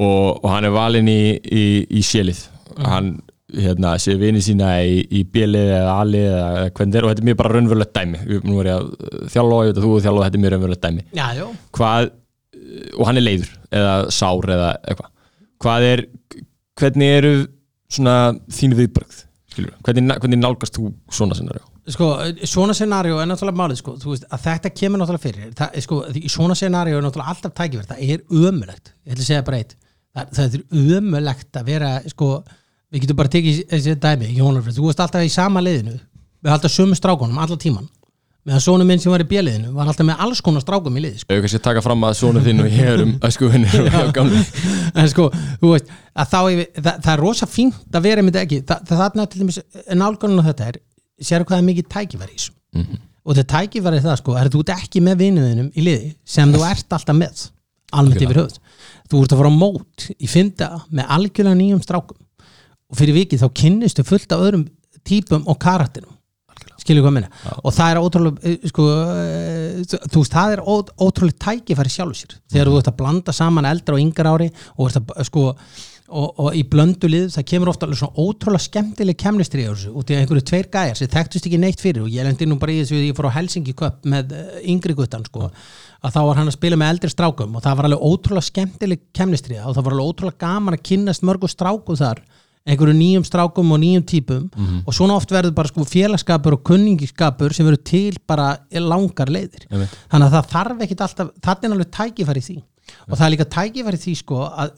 og, og hann er valinn í, í, í sjælið hann hérna, sé vini sína í, í bjelið eða alið eða hvernig það er og þetta er mjög bara raunverulegt dæmi. Nú er ég að þjálfa og ég veit að þú þjálfa og þetta er mjög raunverulegt dæmi. Já, hvað, og hann er leiður eða sár eða eitthvað hvað er, hvernig eru svona þínu viðbrögð skilur, hvernig, hvernig nálgast þú svona scenario? Sko, svona scenario er náttúrulega málið, sko, þú veist, að þetta kemur náttúrulega fyrir, það, sko, svona scenario er náttúrulega alltaf tækifært, það er ömulegt ég ætla að segja bara eitt, það, það er ömulegt að vera, sko við getum bara tekið þessi dæmi, Jónarfrið þú veist alltaf í sama liðinu, við alltaf sömu strákunum alla tíman, meðan sonu minn sem var í bjöliðinu var alltaf með alls konar strákum í liði, sko. Ef kannski að taka fram að svona þinn og ég er um æskuvinnir og gamli. En sko, þú veist að þá það, það er rosa fínt að vera með þetta ekki, það, það til dæmis nálgunum á þetta er, sér hvað er mikið tækifæri í þessu? Mhm. og þetta tækifæri er það sko, er þú ert ekki með vinuðinum í liði sem þú ert alltaf með almennt yfir höfð, þú ert að fara á mót í fynda með algjörlega nýjum strákum. Og fyrir vikið þá kynnistu fullt af öðrum típum og karakterum skilur hvað að minna og það er ótrúlega eh, sko, eh, þú veist, það er ótrúlega tækifæri sjálfur sér. Þegar þú ert að blanda saman eldra og yngra ári og, að, sko, og, og í blöndu lið það kemur ofta alveg svona ótrúlega skemmtileg kemnistri á þessu út í einhverju tveir gæjar sem þekktust ekki neitt fyrir. Og ég lendi nú bara í þessu ég fór á Helsingi Cup með eh, yngri guttan sko að þá var hann að spila með eldri strákum og það var alveg ótrúlega skemmtileg kemnistri og það var alveg ótrúlega gaman að kynnast mörgu strákum þar einhverju nýjum strákum og nýjum típum og svona oft verður bara sko félagskapur og kunningiskapur sem verður til bara langar leiðir. Einmitt. þannig að það þarf ekkit alltaf það er alveg tækifæri því. Og það er líka tækifæri því sko að,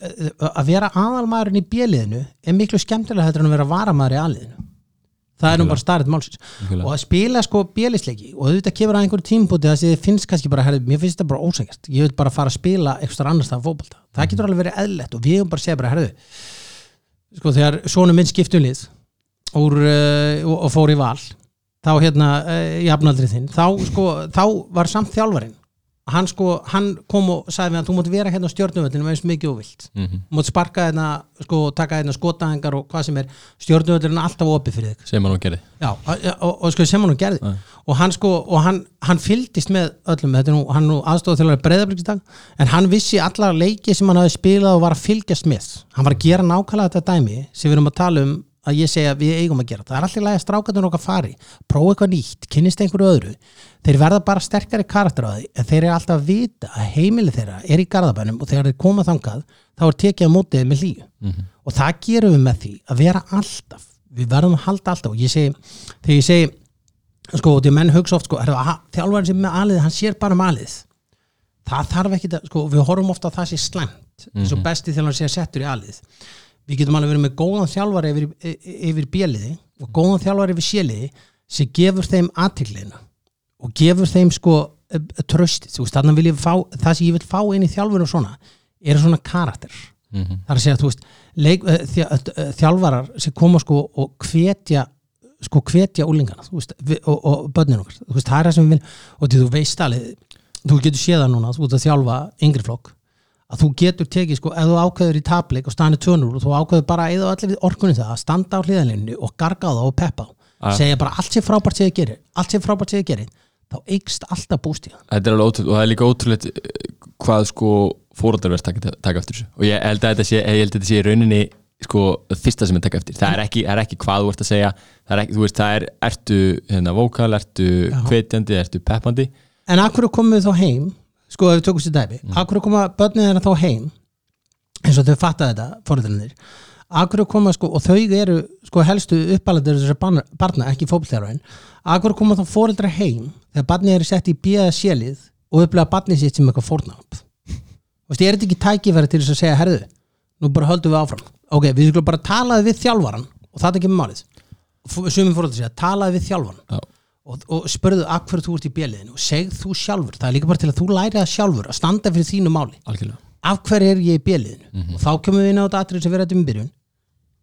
að vera aðalmaðurinn í bjöliðinu er miklu skemmtilega hættur en að vera varamaður í aðliðinu það er nú bara starrið málsins. Og að spila sko bjölisleiki og auðvitað kemur að einhverju tímpúti það sem þið finnst kannski bara, herri, mér finnst þetta bara ósækjast ég vil bara fara að spila sko þegar svona minn skiptum lið úr, uh, og, og fór í val þá hérna uh, í afnaldri þinn þá, sko, þá var samt þjálfarinn hann, sko, hann kom og sagði við að þú mátt vera hérna á stjórnuvöldinu með eins mikið og vilt. Mhm. þú mátt sparka hérna, sko, taka hérna skotahengar og hvað sem er, stjórnuvöldinu er alltaf opið fyrir þig. Sem hann gerði. Já, og, og, sko sem hann gerði. Nei. og hann sko, og hann, hann fylgdist með öllum, þetta er nú, hann nú aðstóð til að breyðabliksdag, en hann vissi alla leiki sem hann hafi spilað og var að fylgjast með. Hann var að gera nákvæmlega þetta dæmi sem við erum að tala um að ég segja við eigum að gera. Það er alltaf lægi að strákatum okkar fari prófa eitthvað nýtt, kynnist einhverju öðru. Þeir verða bara sterkari karakter á því en þeir eru alltaf að vita að heimili þeirra er í garðabænum og þegar þeir koma þangað þá er tekið á mótið með hlýju. Mhm. og það gerum við með því að vera alltaf við verðum að halda alltaf. Og ég segi, þegar ég segi sko, því menn hugsa oft sko, þjálfarinn sem er með alið, hann sér bara um alið. Það þarf ekki að, sko, við horfum ofta að það sé slæmt, eins og besti þjálfarinn sé að settur í alið við getum alveg verið með góðan þjálfari yfir, yfir bjöliði og góðan þjálfari yfir séliði sem gefur þeim aðtiklina og gefur þeim sko ég fá það sem ég vil fá inn í þjálfur og svona er svona karakter. Mhm. það er að segja, þú veist, leik, eh, eh, þjálfarar sem koma sko og hvetja sko hvetja úlingana veist, og, og börnin okkar. Það er það sem við viljum og þú veist alveg, þú getur séð það núna þú ert að þjálfa yngri flokk að þú getur tekið sko, ef þú ákveður í tapleik og stanir tönur og þú ákveður bara eða allir orkunni það að standa á hliðalinnu og garga á það og peppa á Ja. segja bara allt sem frábært þið gerir allt sem frábært þið gerir þá eikst alltaf bústíðan Þetta er alveg ótrúlega og það er líka ótrúlega hvað sko fóröldar verður taka, taka eftir þessu og ég held að þetta sé, ég held að þetta sé í rauninni sko fyrsta sem ég taka eftir það er ekki, er ekki hvað þú ert að segja það er ekki, þú veist, það er, ertu hérna vókal, ertu Já. hvetjandi, ertu peppandi en akkur komum við þá heim sko ef við tökum sér dæmi mm. akkur koma börnið þeirra þá heim? Eins og þau fatta þetta, fórhaldinir akkur koma sko, og þau eru sko helstu uppalendur þessar barna, ekki fókbalþjárvæn, akkur koma þá fórhaldra heim þegar barnið eru sett í bíða sélið og upplega barnið sitt sem eitthvað Þú veist, ég er þetta ekki tækifæri til þess að segja herðu, nú bara höldum við áfram. Ok, við skulum bara talaði við þjálfaran og það er ekki málið. Sumum fórhaldar segja, talaði við þjálfaran Já. Og, og spurðu af hverju þú ert í bjöliðinu og segð þú sjálfur, það er líka bara til að þú læri það sjálfur að standa fyrir þínu máli. Algjörlega. Af hverju er ég í bjöliðinu og þá kemur við inn á þetta atrið sem við rættum í byrjun.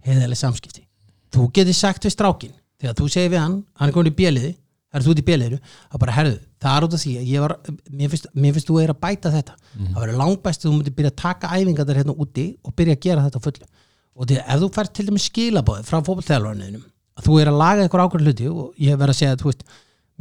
Heiðalega samskipti. Þú getur sagt við strákin þegar þú segir við hann, hann er komin í bjöliði það er þú ert í bjöliðinu, þá bara herðu það er út af því að ég var, mér finnst, mér finnst þú er að bæta þetta, það verður langbæst þú myndir byrja að taka æfingar þar hérna úti og byrja að gera þetta fullu. Og því að ef þú fær til dæmis skilabóði frá fótballþjálfarniðinum að þú er að laga eitthvað ákveður hluti og ég verð að segja að þú veist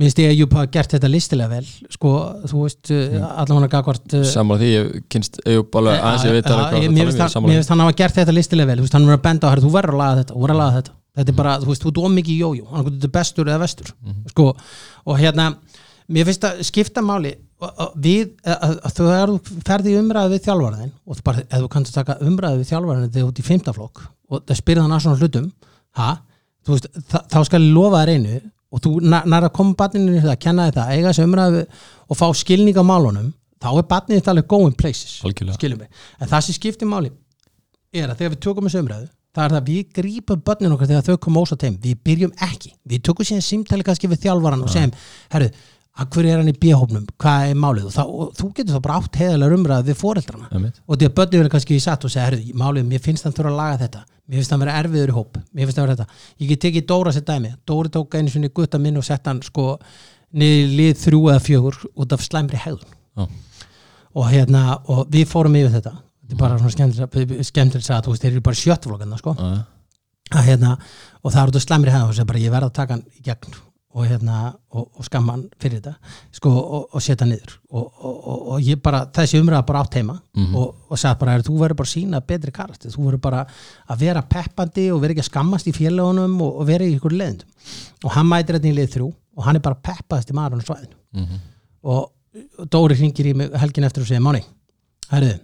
Mér finnst ég að Júpa hafa gert þetta listilega vel sko, þú veist, mm. allan hann að gagvart Sammála því, ég kynst Eyjúb alveg aðeins ég veit alveg hvað það tala um, er mér finnst hann hafa gert þetta listilega vel þú veist, hann er að benda á þú verður að laga þetta, þú verður að laga þetta. Þetta er bara, þú veist, þú ert ómikið í jójó hann er bestur eða vestur sko, og hérna, mér finnst að skipta máli við, að, að, að þú er ferði í umræðu við þjálfaraðin og þú bara, ef þú kannst taka umræðu við þjálfaraðin þegar þú ert í fimmtaflokk og það spyrir hann að svona hlutum ha, þú veist, þá skal ég lofa þér einu og þú nær að koma barninu í það, kenna þér það, eiga þessi umræðu og fá skilning á málunum þá er barnið þetta alveg going places Algjörlega. skiljum við, en það sem skiptir máli er að þegar við tökum þessu umræðu það er það að við grípum börnin okkar þegar þau koma ósa teim, við byrjum ekki. Við tökum síðan símtali kannski við þjálfaran og segjum, herru, að hverju er hann í bíahópnum hvað er málið? Og, það, og þú getur þá bara átt heiðalega umræðu við foreldrana. Og því að börnin verður kannski í satt og segja, herru, málið, mér finnst hann þurfa að laga þetta. Mér finnst hann vera erfiður í hóp, mér finnst hann vera þetta. Ég get tekið Dóra sér dæmi, Dóri tók einu sinni gutta minn og sett hann sko niður lið þrjú eða fjögur út af slæmri hegðun. Já. og hérna, og við fórum yfir þetta. Þetta er bara svona skemmtilega að þeir eru bara sjöttflokkarna sko. Að hérna, og það er út af slæmri hefða og segja bara ég verð að taka hann í gegn og, hérna, og, og skamma hann fyrir þetta sko, og, og setja niður. Og, og, og, og ég bara, þessi umræða bara átt heima og, og sagði bara, "Heyrðu, þú verður bara sína betri karakter, þú verður bara að vera peppandi og vera ekki að skammast í félagunum og, og vera í ykkur leðendum og hann mætir þetta í lið þrjú og hann er bara peppaðist í maður á svæðinu. Mhm. og Dóri hringir í mig helgin eftir og segir Máni, herðu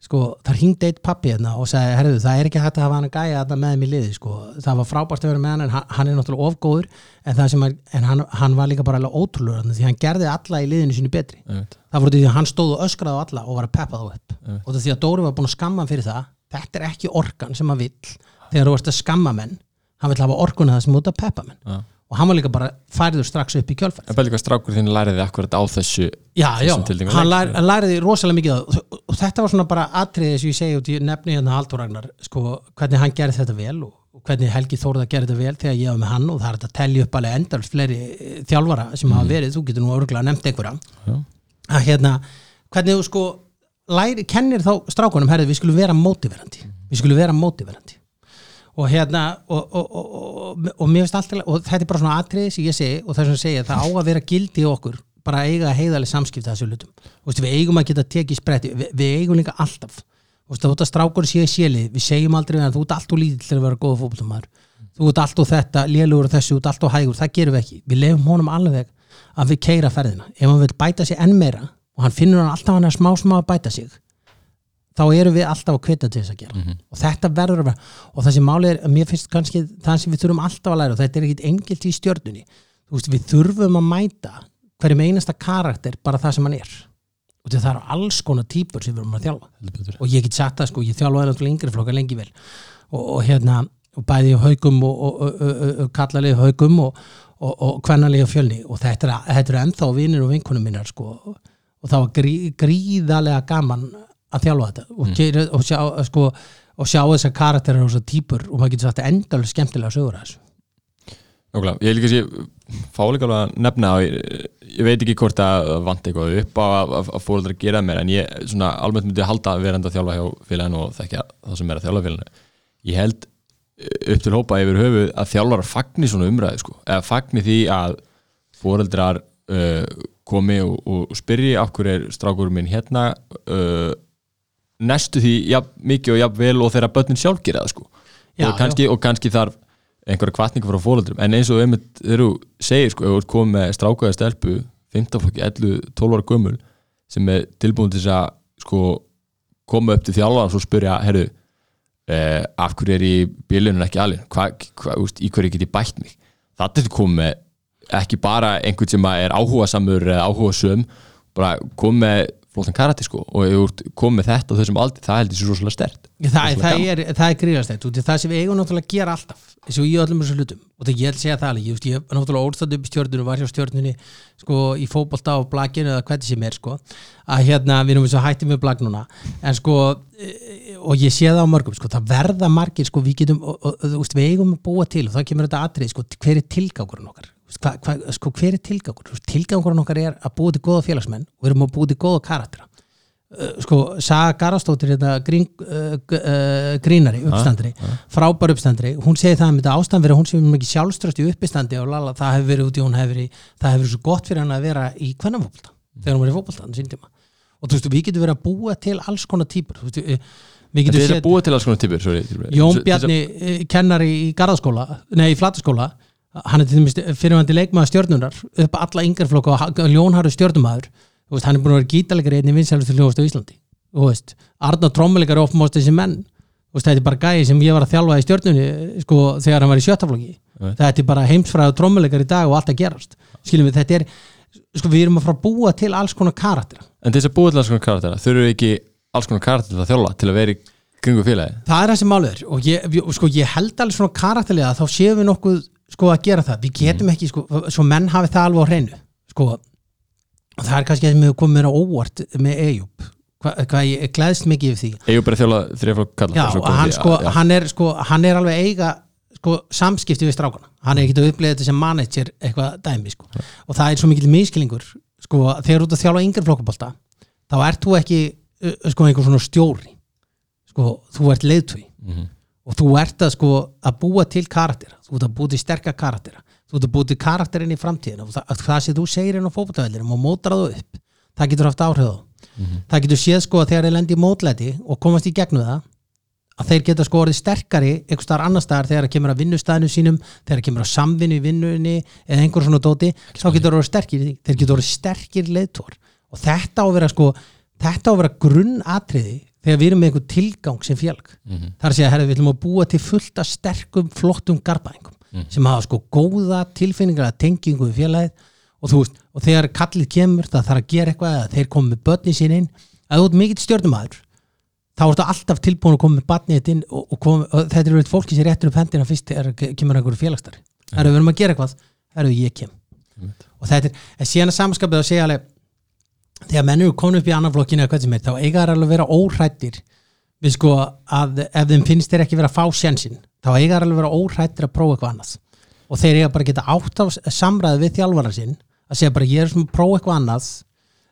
sko, það hringdi eitt pappi hérna og sagði, herðu, það er ekki hægt að hafa hann að gæja þetta með í liði, sko, það var frábært að vera með hann en hann, er náttúrulega ofgóður en, það sem er, en hann, hann var líka bara ótrúlega því hann gerði alla í liðinu sínu betri einmitt. það voru því að hann stóð og öskraði á alla og var að peppa þá upp Einmitt. og það því að Dóri var búin að skamma hann fyrir það þetta er ekki orkan sem hann vill þegar þú ert að skamma menn hann vill hafa orkuna það sem ert að peppa menn. Og hann var líka bara færður strax upp í kjölfæð En bæli hvað strákur þín læriði akkurat á þessu Já, já, hann, lær, hann læriði rosalega mikið og, og þetta var svona bara atriði sem ég segi út í nefni hérna Haldur Ragnar sko, hvernig hann gerði þetta vel og, og hvernig Helgi Þórða gerði þetta vel þegar ég var með hann og það er þetta að telja upp alveg endalst fleiri eh, þjálfara sem hafa verið, þú getur nú örgulega nefnt einhverja. Að hérna, hvernig þú sko læri, kennir þá strákunum, herrið, við skulum vera mótiverandi. Við skulum vera mótiverandi og hérna og, og, og, og, mér finnst alltaf og þetta er bara svona atriði sem ég segi og það er svona að segja það á að vera gildi í okkur bara að eiga heiðaleg samskipti að þessu hlutum. Þú veist, við eigum að geta tekið spretti við, við eigum líka alltaf. Veist, þú ert strákur sé séli, við segjum aldrei hann, þú ert allt og lítill til að vera góða fótboltamaður. Þú ert allt og þetta, lélugur og þessu, þú ert allt og hægur það gerum við ekki, við lefum honum alveg að við keira ferðina, ef hann vil bæta sig enn meira og hann finnur hann alltaf hann að smá smá að bæta sig þá erum við alltaf að kvita til þess að gera. Og þetta verður að vera og þessi máli er, mér finnst kannski það sem við þurfum alltaf að læra og þetta er ekkit engilt í stjörnunni. Þú veist, við þurfum að mæta hverjum einasta karakter bara það sem hann er. Og það eru alls konar típur sem við erum að þjálfa. Og ég get sagt það sko, ég þjálfaði náttúrulega yngri flokka lengi vel. Og, og hérna og bæði haugum og, og, og, og, og kallalegi haugum og, kvennalegi fjölni. Og þetta er, þetta er ennþá vinir og vinkunum minnar sko. Og það var grí, gríðarlega gaman að þjálfa þetta. Og, mm. og, sjá, sko, og sjá þessar karakterar og þessar típur og maður getur sagt endalega skemmtilega sögur að þessu. Nákvæmlega, ég líka sé fá líka alveg að nefna og ég, ég veit ekki hvort að vant eitthvað upp á að, að, að fóruldra gera mér en ég svona almennt myndi halda að vera enda að þjálfa hjá félaginu og þekkja það sem er að þjálfa félaginu. Ég held eh, upp til hópa yfir höfu að þjálfara fagni svona umræði sko, eða fagni því að fóruldrar uh, komi og, og spyrji af hverju er strákurum minn hérna? Uh, næstu því jafn, mikið og jafn vel og þeirra börnin sjálf gera það sko. Já, og, kannski, og kannski þarf einhverja kvartningu frá fóreldrum en eins og einmitt þegar þú segir sko, ef þú komið með strákaða stelpu 15 flokki 11, 12 ára gömul sem er tilbúin til að sko koma upp til þjálfan og spyrja, herru eh, af hverju er í bílunum ekki alveg hva, hva, úst, í hverju get ég bætt mig? Það er komið ekki bara einhvern sem er áhuga samur eða áhuga söm bara komið flottan karate sko og ef þú ert komið með þetta og þessum aldrei það heldur sér rosalega stert það, það er, það er gríðastætt það sem við eigum náttúrulega að gera alltaf og í öllum þessu hlutum og það ég held segja það alveg ég, ég er náttúrulega óstætt upp í stjórnunu var hjá stjórnunni sko í fótbolta á blaginu eða hvernig sem er sko að hérna við erum eins og hættið með blag núna en sko e, og ég sé það á mörgum sko það verða margir sko við getum og, og, og, og við eigum að búa til og það kemur þetta atrið sko hver er tilgangurinn okkar hva, hva, sko hver er tilgangur? Tilgangurinn okkar er að búa til góða félagsmenn og við erum að búa til góða karaktera. Uh, sko Saga Garastóttir hérna, grín, uh, uh, grínari uppstandri, frábær uppstandri hún segi það með þetta ástand verið hún er ekki sjálfströst í uppstandi og lala, það hefur verið úti hún hefur verið, það hefur verið svo gott fyrir hann að vera í hvernafólta, þegar hún var í fólkvölda og þú veist, við getum verið að búa til alls konar típur veist, við Þetta getum er séð að búa til alls konar típur Jón Bjarni eh, kennari í Garðaskóla nei, í Flataskóla hann er til dæmis fyrirvændi leikmaður stjörnunar upp að alla yngarflokka og ha- Jón Harður stjörnumæður Þú veist, hann er búin að vera gítalegari einnig vinsælust hljóðast á Íslandi. Veist, Arna trommuleikar er ofmást þessi menn. Veist, þetta er bara gæði sem ég var að þjálfa í stjörnunni sko, þegar hann var í sjöttaflokki Nei. þetta er bara heimsfræðu trommuleikar í dag og allt að gerast. Skiljum við, þetta er sko, við erum að fara að búa til alls konar karaktera En þess að búa til alls konar karaktera þurfum ekki alls konar karaktera að þjálfa til að vera í kringu félagi það er það sem málið er. Og ég, sko, ég held alveg svona karakterlega þá séum við nokkuð sko, að gera það. Við getum ekki, sko, svo menn hafi það alveg á hreinu. Sko, og það er kannski hefur komið mér á óvart með Eyjup. Hvað hva ég gleðst mikið yfir því. Ég er að þjálfa þrjaflokk kalla já, hann, sko, að- já. hann, er, sko, hann er alveg eiga sko, samskipti við strákana. Hann er ekkert að upplega þetta sem manager eitthvað dæmi sko. og það er svo mikil miskilingur sko, þegar þú ert að þjálfa yngri flokkabólta þá ert þú ekki sko, einhver svona stjóri. Sko, þú ert leiðtúi Mhm. Og þú ert að, sko, að búa til karaktera þú ert að búa til sterka karaktera þú ert að búa til karakterinn í framtíðin og það, að það sem þú segir inn á fótboltavellinum og mótar það upp það getur haft áhrif á. Mhm. það getur séð sko að þegar þeir lendi í mótlæti og komast í gegnum það að þeir geta sko orðið sterkari einhver staðar annar staðar þegar það kemur að vinnustæðinu sínum þegar það kemur að samvinnu í vinnunni eða einhver svona dóti, þá getur orðið sterkir þeir getur orðið sterkir leiðtór og þetta á að vera sko þetta á að vera grunnatriði þegar við erum með einhver tilgang sem félg Mhm. það er að segja, herri, við ætlum að búa til fullt af sterkum, flottum garbaðingum sem hafa sko góða tilfinningar að tengingu við félagið. Og veist, og þegar kallið kemur það þarf að gera eitthvað eða þeir komu með börnin sín inn. Að þú ert mikill stjórnumæður þá ertu alltaf tilbúin að koma með barnið inn og, og, kom, og þetta er verið fólki sem réttur upp hendina fyrst ke- kemur einhverju félagstari það er við erum að gera eitthvað, það er ég kem. Og þetta er, en síðan að samskapið að segja alveg þegar menn eru komin upp í annan flokkinu eða hvað sem er, þá eiga þær alveg að vera óhrættir við sko að ef þeim finnst þeir ekki vera að fá sjensin þá eiga þær alveg að vera óhrættir að prófa eitthvað annað. Og þeir eiga bara að geta átt á samræði við þjálfara sinn að segja bara ég er svona að prófa eitthvað annað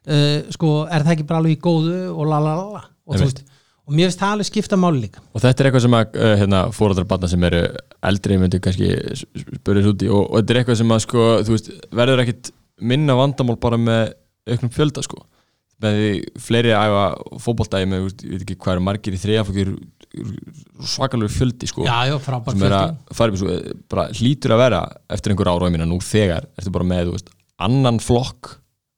uh, sko er það ekki bara alveg í góðu og la la la la. Og, veist, og mér finnst það alveg skipta máli líka. Og þetta er eitthvað sem að uh, hérna, fórældrar barna sem eru eldri myndu kannski spyrja þessu úti og, og þetta er eitthvað sem að sko, veist, verður ekkit minna vandamál bara með auknum fjölda sko. Með því fleiri æfa fótboltægi með, ég veit ekki hvað eru margir í þriðafokki svakalur fjöldi sko já, já, er upp í svo, bara hlýtur að vera eftir einhver ára á minna nú þegar ertu bara með, þú veist, annan flokk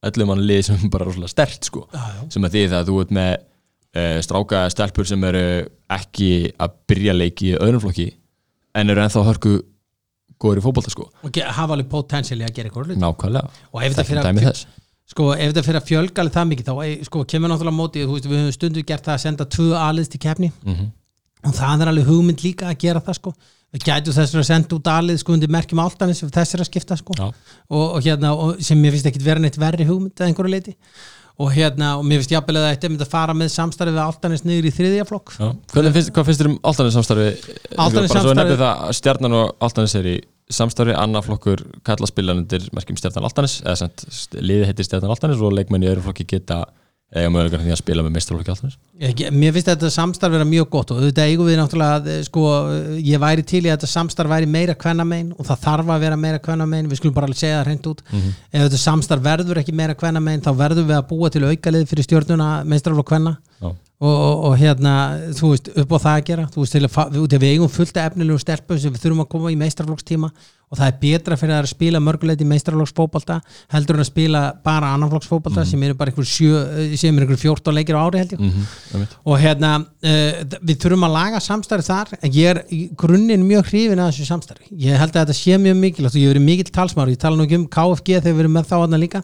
öllum mann lið sem er bara rosalega stert sko, já, sem að því það að þú ert með uh, stráka stelpur sem eru ekki að byrja leiki í öðrum flokki en eru ennþá hörku góður í fótbolta sko, og hafa alveg potensiali að gera eitthvað nákvæmlega. Og ef þetta fyrir að sko ef þetta fyrir að fjölga alveg það mikið þá eh, sko, kemur náttúrulega á móti þú veist, við höfum stundu gert það að senda tvö aliðs til keppni. Mm og það er alveg hugmynd líka að gera það sko. Við gætu þessar að senda út alið sko undir merkjum áltanis ef þess er að skipta sko. Og, og hérna, og sem mér finnst ekki vera neitt verri hugmynd að einhverju leiti og hérna, og mér finnst jafnvel að þetta myndi að fara með samstarfið við áltanis niður í þriðja flokk. Hvað finnst þér um Altanis samstarfi Álftanes bara svo samstarfi- annað flokkur kalla spilan undir merkjum stjarnan Altanis eða liði heitir stjarnan Altanis og leikmenn í öðru flokki geta eiga mögulegar því að spila með meistarflokki Altanis Ég- Mér finnst þetta samstarf vera mjög gott og auðvitað eigum við náttúrulega að, eh, sko, ég væri til í að þetta samstarf væri meira kvennamein og það þarf að vera meira kvennamein við skulum bara alveg segja það hreint út. Ef þetta samstarf verður ekki meira kvennamein þá verðum við að búa til aukalið fyrir stjórnuna meistarflokk kvenna. Og, og, og hérna, þú veist, upp á það að gera þú veist, við, við eigum fullt af efnilegum stelpum sem við þurfum að koma í meistarflokkstíma og það er betra fyrir að spila mörguleiti meistrarflokksfótbolta heldur en að spila bara annarflokksfótbolta sem eru bara einhver, sjö, eh, sem eru einhver 14 leikir á ári held ég. Mhm, einmitt. og hérna uh, við þurfum að laga samstarfi þar en ég er í grunninn mjög hrifin að þessu samstarfi. Ég held að þetta sé mjög mikilvægt og ég hef verið mikill talsmári, ég tala nú ekki um KFG þegar við erum með þá aðna líka.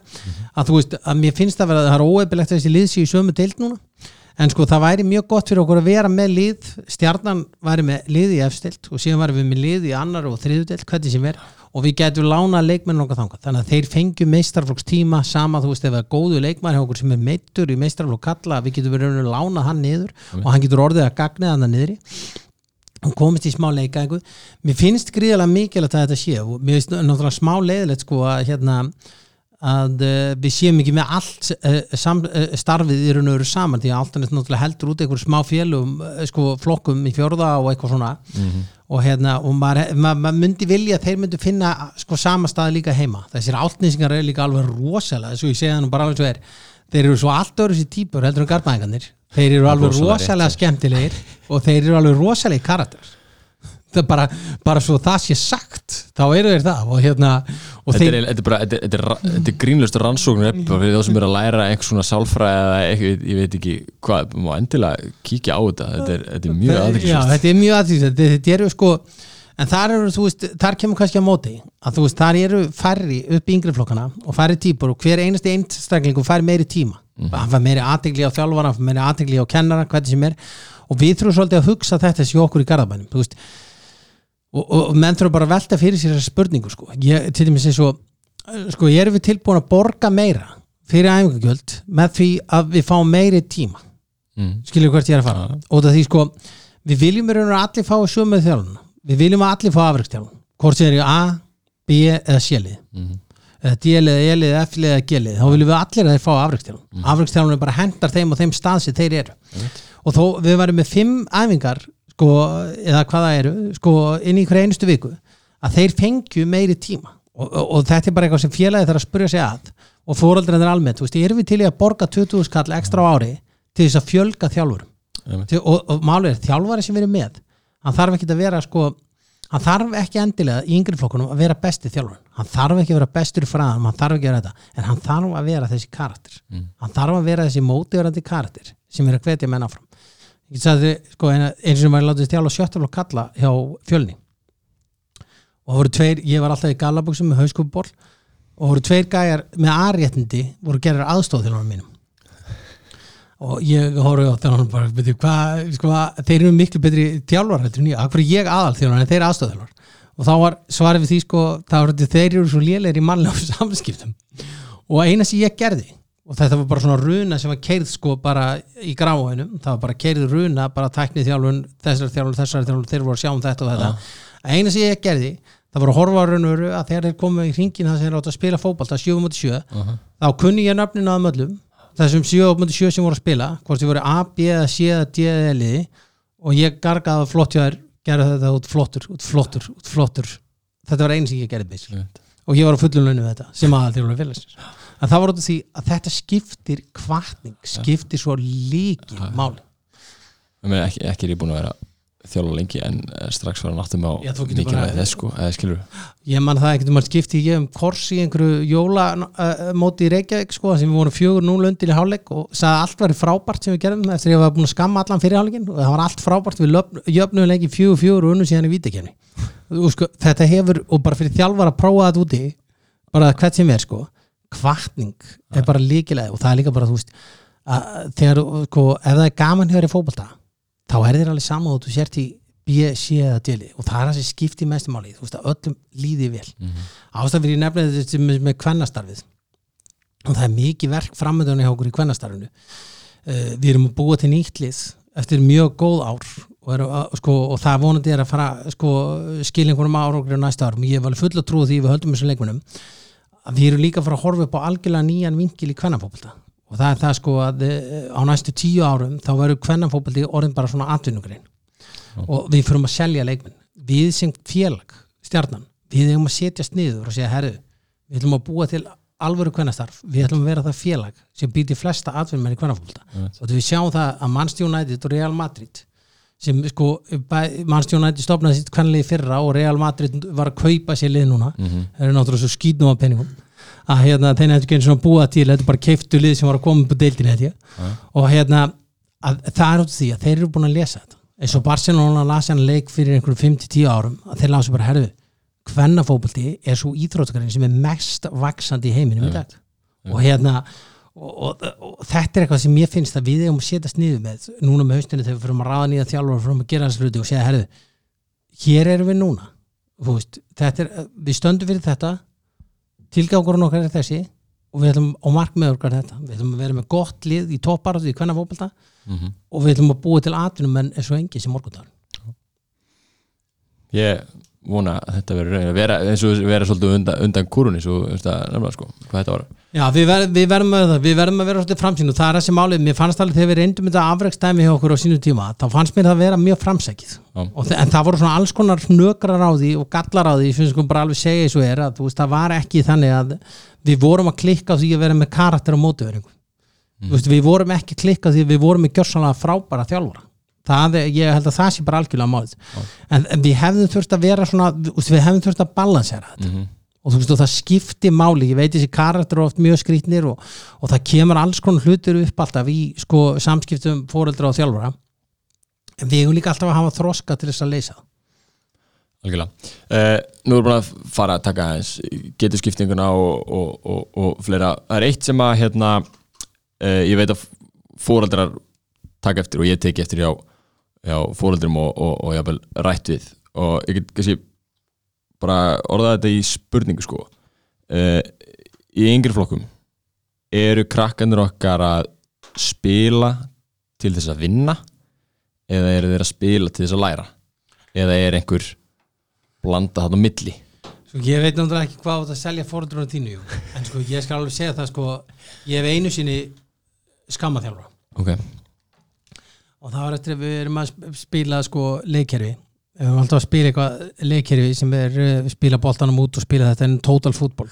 Að þú veist, að mér finnst það vera það er óeifilegt að þessi lið sé í sömu deild núna en sko það væri mjög gott fyrir okkur að vera með lið. Stjarnan væri með lið í efstild og síðan væri við með lið í annar og þriðudeld hvernig sem er. Og við getum lána leikmenn okkar þangað. Þannig að þeir fengju meistarflokks tíma sama þú veist ef það er góðu leikmann hjá okkur sem er meittur í meistarflokk kalla við getum verið að lána hann niður og hann getur orðið að gagna hann niðri. Hún komist í smá leika einhver. mér finnst gríðarlega mikilvægt að þetta sé og mér finnst náttúrulega smá leiðilegt sko að hérna að uh, við séum ekki með allt uh, sam, uh, starfið í raun og veru saman því að Altanes náttúrulega heldur út einhver smá félum sko flokkum í fjórða og eitthvað svona. Og hérna og maður ma, ma myndi vilja að þeir myndi finna sko sama stað líka heima. Þessir áltnýsingar er líka alveg rosalega þess að ég segja það nú bara alveg svo er. Þeir eru svo allt öðru sér típur heldur en garbaðingarnir þeir eru alveg rosalega skemmtilegir og þeir eru alveg rosalega karakter. er bara, bara svo það sé sagt þá eru þeir það og hérna og Þetta er, þetta er, bara, þetta, er, þetta er grínlustu rannsóknur mm. fyrir þá sem eru að læra einhvers svona sálfræði eða eitthvað, ég veit ekki hvað, má endilega kíkja á þetta þetta er, þetta er mjög Já, aðeinsvægt þetta er mjög aðeins þetta, eru sko en þar eru, þú veist, þar kemur kannski á móti að þú veist, þar eru færri upp í yngri flokkana og færri típur og hver einasti einstaklingu fær meiri tíma. Hann fær meiri aðtegli á þjálfara, hann fær meiri aðtegli á kennara, hvernig sem er. Og við þurfum svolítið að hugsa þetta sér okkur í garðabænum þú veist og, og, menn þurfum bara að velta fyrir sér þessa spurningu sko, ég, til dæmis eins og sko, ég er við tilbúin að borga meira fyrir æfingagjöld með því að við fáum meiri tíma? Mm. skilur hvert ég er að fara? Og það því sko, við viljum og allir fá sömu þjálfun. Við viljum að allir fá afrækstjálfun hvort sem er í A, B eða C-lið Mhm. eða D-lið, E-lið, F-lið eða G-lið þá viljum við allir að þeir fá afrækstjálfun mm. afrækstjálfun er bara hendar þeim og þeim stað sem þeir eru. Og þó við varum með fimm æfingar sko, eða hvað það eru sko, inn í hverja einustu viku að þeir fengju meiri tíma. Og, og, og þetta er bara eitthvað sem félagi þarf að spurja sig að. Og fóraldræðin er almennt, þú veist, erum við til í að borga 20 skall ekstra á ári til þess að fjölga þjálfurum? Einmitt. Til- og, og málið er þjálfari sem erum með hann þarf ekki að vera sko hann þarf ekki endilega í yngri flokkunum að vera besti þjálfur hann þarf ekki að vera bestur í fræðanum hann þarf ekki að vera þetta, en hann þarf að vera þessi karakter. Mm. hann þarf að vera þessi mótiverandi karakter sem er að hvetja menn áfram ég sagði sko eins og maður látið þjálfa sjöttaflokk kalla hjá fjölni. Og það voru tveir, ég var alltaf í gallabuxum með hauskúpból og voru tveir gæjar með aðréttindi voru gerir aðstóð þjálfarum mínum. Og ég horfði á þjálfarum bara betur, hvað, sko, þeir eru miklu betri þjálfar en ég, af hverju ég aðal þjálfar en þeir aðstóð þjálfar og þá var svarið við því sko, það var þeir eru svo lélegir í mannlegum samskiptum. Og eina sem ég gerði og þetta var bara svona runa sem var keirð sko bara í gráinum, það var bara keirð runa bara tæknið þjálfun, þessar þjálfun, þessar þjálfun þeir voru að sjá um þetta og þetta. Eina sem ég gerði, það var að horfa á raunveru að þegar þeir komu í hringin það sem þeir áttu að spila fótbolta 7 mútið 7 þá kunni ég nöfnina að möllum þessum 7 mútið 7 sem voru að spila hvort þið voru A, B, C D eða liði og ég gargaði flott hjá þér gerði þetta út flottur, út flottur, út flottur. Þetta var einu sem ég gerði og ég var á við þetta sem aðalþjóðlega félagsins en það var út af því að þetta skiptir kvartning, skiptir svo líki máli meina, ekki, ekki er ég búin að vera þjálfa lengi en eh, strax var hann á þú getur mikilvægi bara- þess sko, eða skilur ég man það ekkert um að skipti ég um kors í einhverju jólamóti í Reykjavík sko, sem við vorum fjögur núl undir í hálfleik og sagði að allt var frábært sem við gerðum eftir að ég var búin að skamma allan fyrir hálfleikin og það var allt frábært. Við jöfnum leiki fjögur fjögur og unnum síðan í vítekefni og sko, þetta hefur, og bara fyrir þjálfar að prófa þetta úti bara hvert sem er sko kvartning er bara líkilega og það er líka bara þú veist að þegar, sko, ef það er gaman hjá þér í fótbolta þá er þér alveg saman og þú sért í B, C eða D lið og það er það sem skiptir mestumáli þú veist að öllum líði vel. Mm -hmm. ástæð fyrir ég nefnilega þetta með, með kvennastarfið og það er mikið verk framöndunni hjá okkur í kvennastarfinu. Uh, við erum að búa til nýtt lið eftir mjög góð ár og, er, að, sko, og það vonandi er að fara sko, skilja einhverjum ára á næsta árum. Ég hef alveg fulla trú því við höldum þessum leikmunum að við erum líka að fara að horfa upp á algjörlega nýjan vinkil í kvennafókbalta og það er það sko að eh, á næstu tíu árum þá verður kvennafókbalti orðin bara svona atvinnugrein. Og við fyrum að selja leikmenn. Við sem félag, stjarnan við hefum að setjast niður og segja herru við ætlum að búa til alvöru kvennastarf. Við ætlum að vera það félag sem býr til flesta atvinnmenn í kvennafólta Right. og við sjáum það að Manchester United og Real Madrid sem sko mannstjónætti stopnaði sitt kvennlegi fyrra og Real Madrid var að kaupa sér lið núna. Mhm. það eru náttúrulega svo skýtnum af penningum að hérna þeir nefndu ekki einu svona búa til þetta er bara keiftu lið sem var að koma upp á deildin held ég. Ja. og hérna að, það er út af því að þeir eru búin að lesa þetta. Eins og Barcelona lasi hann leik fyrir einhverjum 5-10 árum að þeir lasi bara herðu hvennafóbaldi er svo íþróttakarinn sem er mest vaksandi í heiminum í dag. Og hérna og, og, og þetta er eitthvað sem ég finnst að við eigum að setjast niður með. Núna með haustinu þegar við fyrir að ráða nýja þjálfur fyrir að gera þessu hluti og segja herðu hér erum við núna. Veist, er, við stöndum fyrir þetta. Tilgangurinn okkar er þessi og við ætlum á markmið okkar þetta. Við ætlum að vera með gott lið í topparatu í hvenna fótbolta Mhm. og við ætlum að búa til atvinnum en eins og engi sem morgundagur. Ég vona að þetta verður að vera vera svolítið undan, undan kúrunni svo Já, við, ver, við, verðum að, við verðum að vera svolítið framsýn og það er þessi málið, mér fannst alveg þegar við reyndum þetta afrekstæmi hjá okkur á sínu tíma þá fannst mér það að vera mjög framsækið. Þe- en það voru svona alls konar hnökrar á því og gallar á því, finnst sko bara alveg segja eins og er að þú veist, það var ekki þannig að við vorum að klikka á því að vera með karakter og mótiveringu mm. veist, við vorum ekki klikka því við vorum með gjörsanlega frábæra þjálfara. Það, ég held að það sé bara algjörlega málið. En, en við hefðum þurft að vera svona við, hefðum þurft að balansera þetta. Mhm. Og þú veist og það skipti máli ég veit þessi karakter oft mjög skrýtnir og, og það kemur alls konar hlutir upp alltaf í sko, samskiptum fóreldra og þjálfara en við hefum líka alltaf að hafa þroska til þess að leysa. Algjörlega. Uh, nú erum við búin að fara að taka aðeins getur skiptinguna og, og, og, fleira. Það er eitt sem að hérna, uh, ég veit að fóreldrar taka eftir og ég teki eftir hjá, hjá fóreldrum og, og jafnvel rætt við og ég get kannski bara orðað þetta í spurningu sko. Uh, í yngri flokkum eru krakkandur okkar að spila til þess að vinna eða eru þeir að spila til þess að læra? Eða er einhver blanda þarna á milli? Sko, ég veit náttúrulega ekki hvað á þetta að selja fóreldrunum þínu en sko, ég skal alveg segja það sko, ég hef einu sinni skamma þjálfara ok, og það var eftir að við erum að sp- spila sko leikkerfi við erum alltaf að spila eitthvað leikkerfi sem er uh, spila boltanum út og spila þetta en total fútból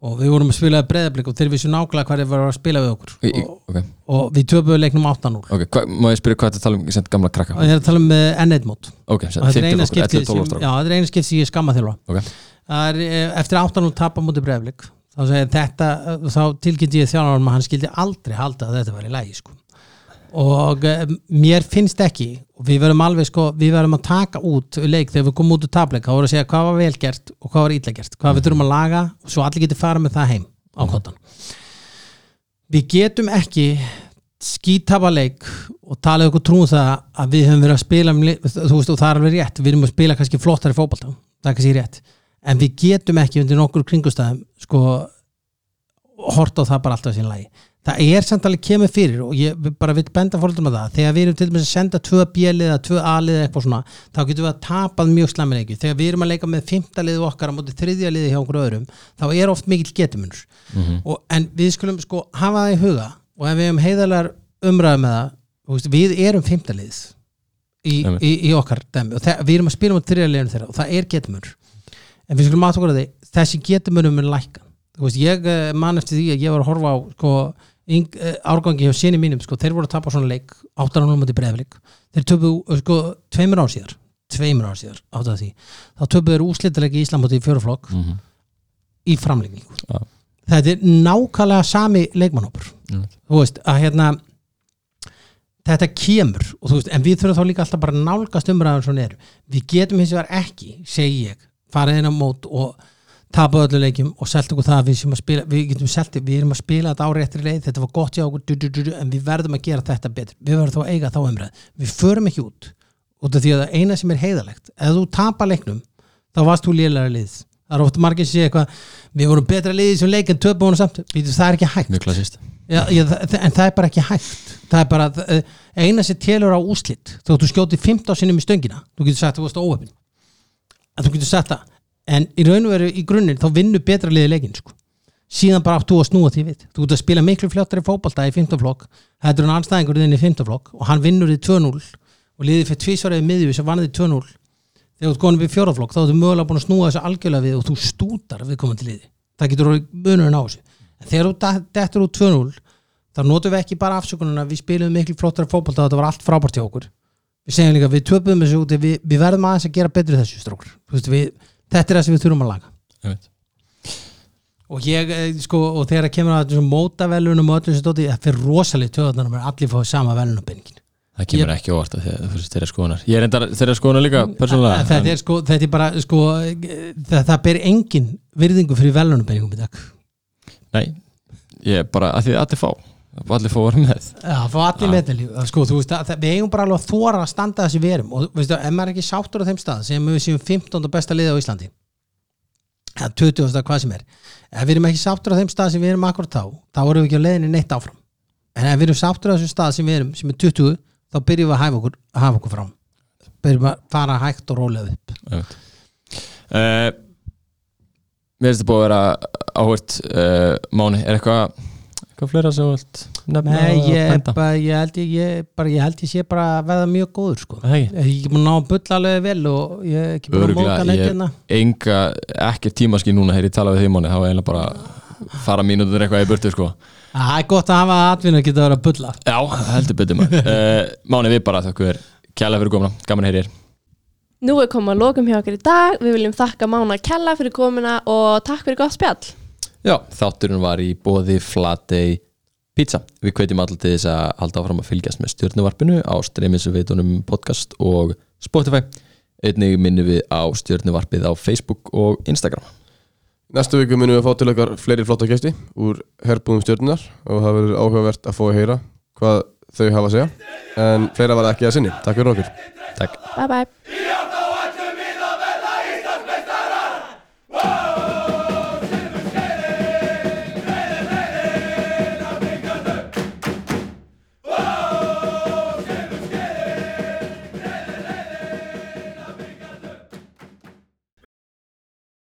og við vorum að spila breyðablik og þeir vissu nákvæmlega hvað þeir voru að spila við okkur. Í- og, ok, og við töpuðu leiknum 8-0 ok, hva, má ég spyrja hvað þetta tala um? Sem gamla krakka. Ég er að tala um uh, N1 mót. Ok, og þetta er eina 50 flokkur, skipti 11, 12 sem, skipti sem ég skamma það er eh, eftir 8-0 tapa mútið breyðablik þá eh, þá tilkynnti ég þjálfarum að hann skildi aldrei halda að þetta var í lægi sko. Og uh, mér finnst ekki og við verðum alveg sko, við verðum að taka út leik þegar við komum út úr tapleik þá voru að segja hvað var vel gert og hvað var illa gert hvað við þurfum að laga og svo allir getur fara með það heim á kottan við getum ekki skítapa leik og tala ykkur trúum það að við höfum verið að spila um þú veist og það er alveg rétt, við erum að spila kannski flottari fótbolta, það er kannski rétt en við getum ekki undir nokkur kringustæðum sko horta á það bara alltaf sín lagi það er samt alveg kemur fyrir og ég bara vil benda fórhaldum að það. Þegar við erum til dæmis að senda tvö bjelið eða tvö alið eða eitthvað svona þá getum við að tapað mjög slæmið ekki þegar við erum að leika með fymta liðið okkar á móti þriðja liðið hjá okkur öðrum þá er oft mikill getumunur og, en við skulum sko hafa það í huga og ef við hefum heiðalar umræðu með það við erum fymta liðið í, í, í okkar dæmi og þe- við erum að spila með þriðja liðinu þeirra og það er getumunur en við skulum aðtökur veist, ég eh, man eftir því að ég var að horfa á sko, eh, árgangi hjá sinni mínum sko, þeir voru að tapa svona leik 8 0 mútið breyðleik þeir töpu sko, tveimur ár síðar tveimur ár síðar átt að því. Þá töpu þeir úslitaðleik í Íslamóti í fjóruflokk mm í framlengingu. Já. þetta er nákvæmlega sami leikmannhópur. Mm. þú veist að hérna þetta kemur og þú veist, en við þurfum þá líka alltaf bara nálgast umræðan svona er. Við getum hins vegar ekki, segi ég farið inn á mót og tapa öllu leikjum og selt okkur það að við, að spila, við getum selt, við erum að spila þetta á réttri leið þetta var gott hjá okkur, du, du, du, en við verðum að gera þetta betur, við verðum þá að eiga þá umræð við förum ekki út út af því að eina sem er heiðalegt, ef þú tapa leiknum þá varst þú lélæra lið. Það er oft margir sem segja eitthvað við vorum betra liðið sem leik en töpum honum samt. Það er ekki hægt. Já, já, en það er bara ekki hægt. Það er bara, það, eina sem telur á úslit þú þú skjótið 15 sinnum í stöngina þú getur sagt að þú varst óöfin en þú getur sagt það en í raun og veru í grunninn þá vinnur betra liðið leikin sko. síðan bara átt þú að snúa því við. Þú getur að spila miklu fljóttari fótbolta í 15 flokk. Er hann anstæðingur þinn í 15 flokk og hann vinnur í 2-0 og liðið fyrir tvísvarið miðju sem vann því 2-0 þegar þú ert konum við fjóraflokk þá ertu mögulega búin að snúa þessu algjörlega við og þú stútar við komandi liði. Það getur munurinn á þessu. En þegar þú dettur úr 2-0 þá notum við ekki bara afsökununa við spilum miklu flottara fótbolta þetta var allt frábært hjá okkur. Við segjum líka, við töpum þessu út við, við verðum aðeins að gera betri þessu strókur við, þetta er það sem við þurfum að laga. Og ég, eh, sko, og þegar það kemur að mótavelunum og öllu þessu dóti, það fyrir rosalega töðunar að allir fá sama velunabenningin það kemur ekki óvart að þeirra skoðunar. Ég er enda þeirra skoðunar líka persónulega þetta er sko, þetta er bara sko, það, það ber engin virðingu fyrir velunabenningum í dag. Nei, ég er bara að því að allir fá allir fá að vera með. Já, fá allir Já. medalju sko, veist, að, það- við eigum bara alveg að þóra að standa þessi verum. Og veistu, ef maður er ekki sáttur á þeim stað sem við séum 15. besta liða á Íslandi. Eða 20. hvað sem er. Ef við erum ekki sáttur á þeim stað sem við erum akkurat þá þá erum við ekki á leiðinni neitt áfram. En ef við erum sáttur á þessum stað sem við erum sem er 20, þá byrjum við að hafa okkur, að hafa okkur fram. Byrjum að fara hægt og rólega upp. Uh, mér finnst þetta búið að vera áhvert uh, Máni, er eitthvað eitthvað fleira sem þú vilt nefna Nei, og ég, bara, ég, held ég, ég, bara, ég held ég sé bara að veða mjög góður sko. Það ég er ekki búin að ná að bulla alveg vel og ég er ekki búin að móka hérna enga, ekki tímaski núna þegar ég tala við því Máni, þá er eiginlega bara fara mínútur eitthvað í burtu sko. Það er gott að hafa atvinna að geta að vera að bulla. Já, heldur betur maður. Uh, Máni, við bara þakku þér kjærlega fyrir komuna, gaman að heyri þér. Nú er komið að lokum hjá okkur í dag. Við viljum þakka Mána Kella fyrir komuna og takk fyrir gott spjall Já, þátturinn var í bóði Flatey Pizza. Við hvetjum allir til þess að halda áfram að fylgjast með stjórnuvarpinu á streymisveitunum podcast og Spotify. Einnig minnum við á stjórnuvarpið á Facebook og Instagram. Næstu viku munum við að fá til okkar fleiri flotta gæsti úr herbúðum stjórnunar og það verður áhugavert að fá að heyra hvað þau hafa að segja en fleira var ekki að sinni. Takk fyrir okkur. Takk. Bye bye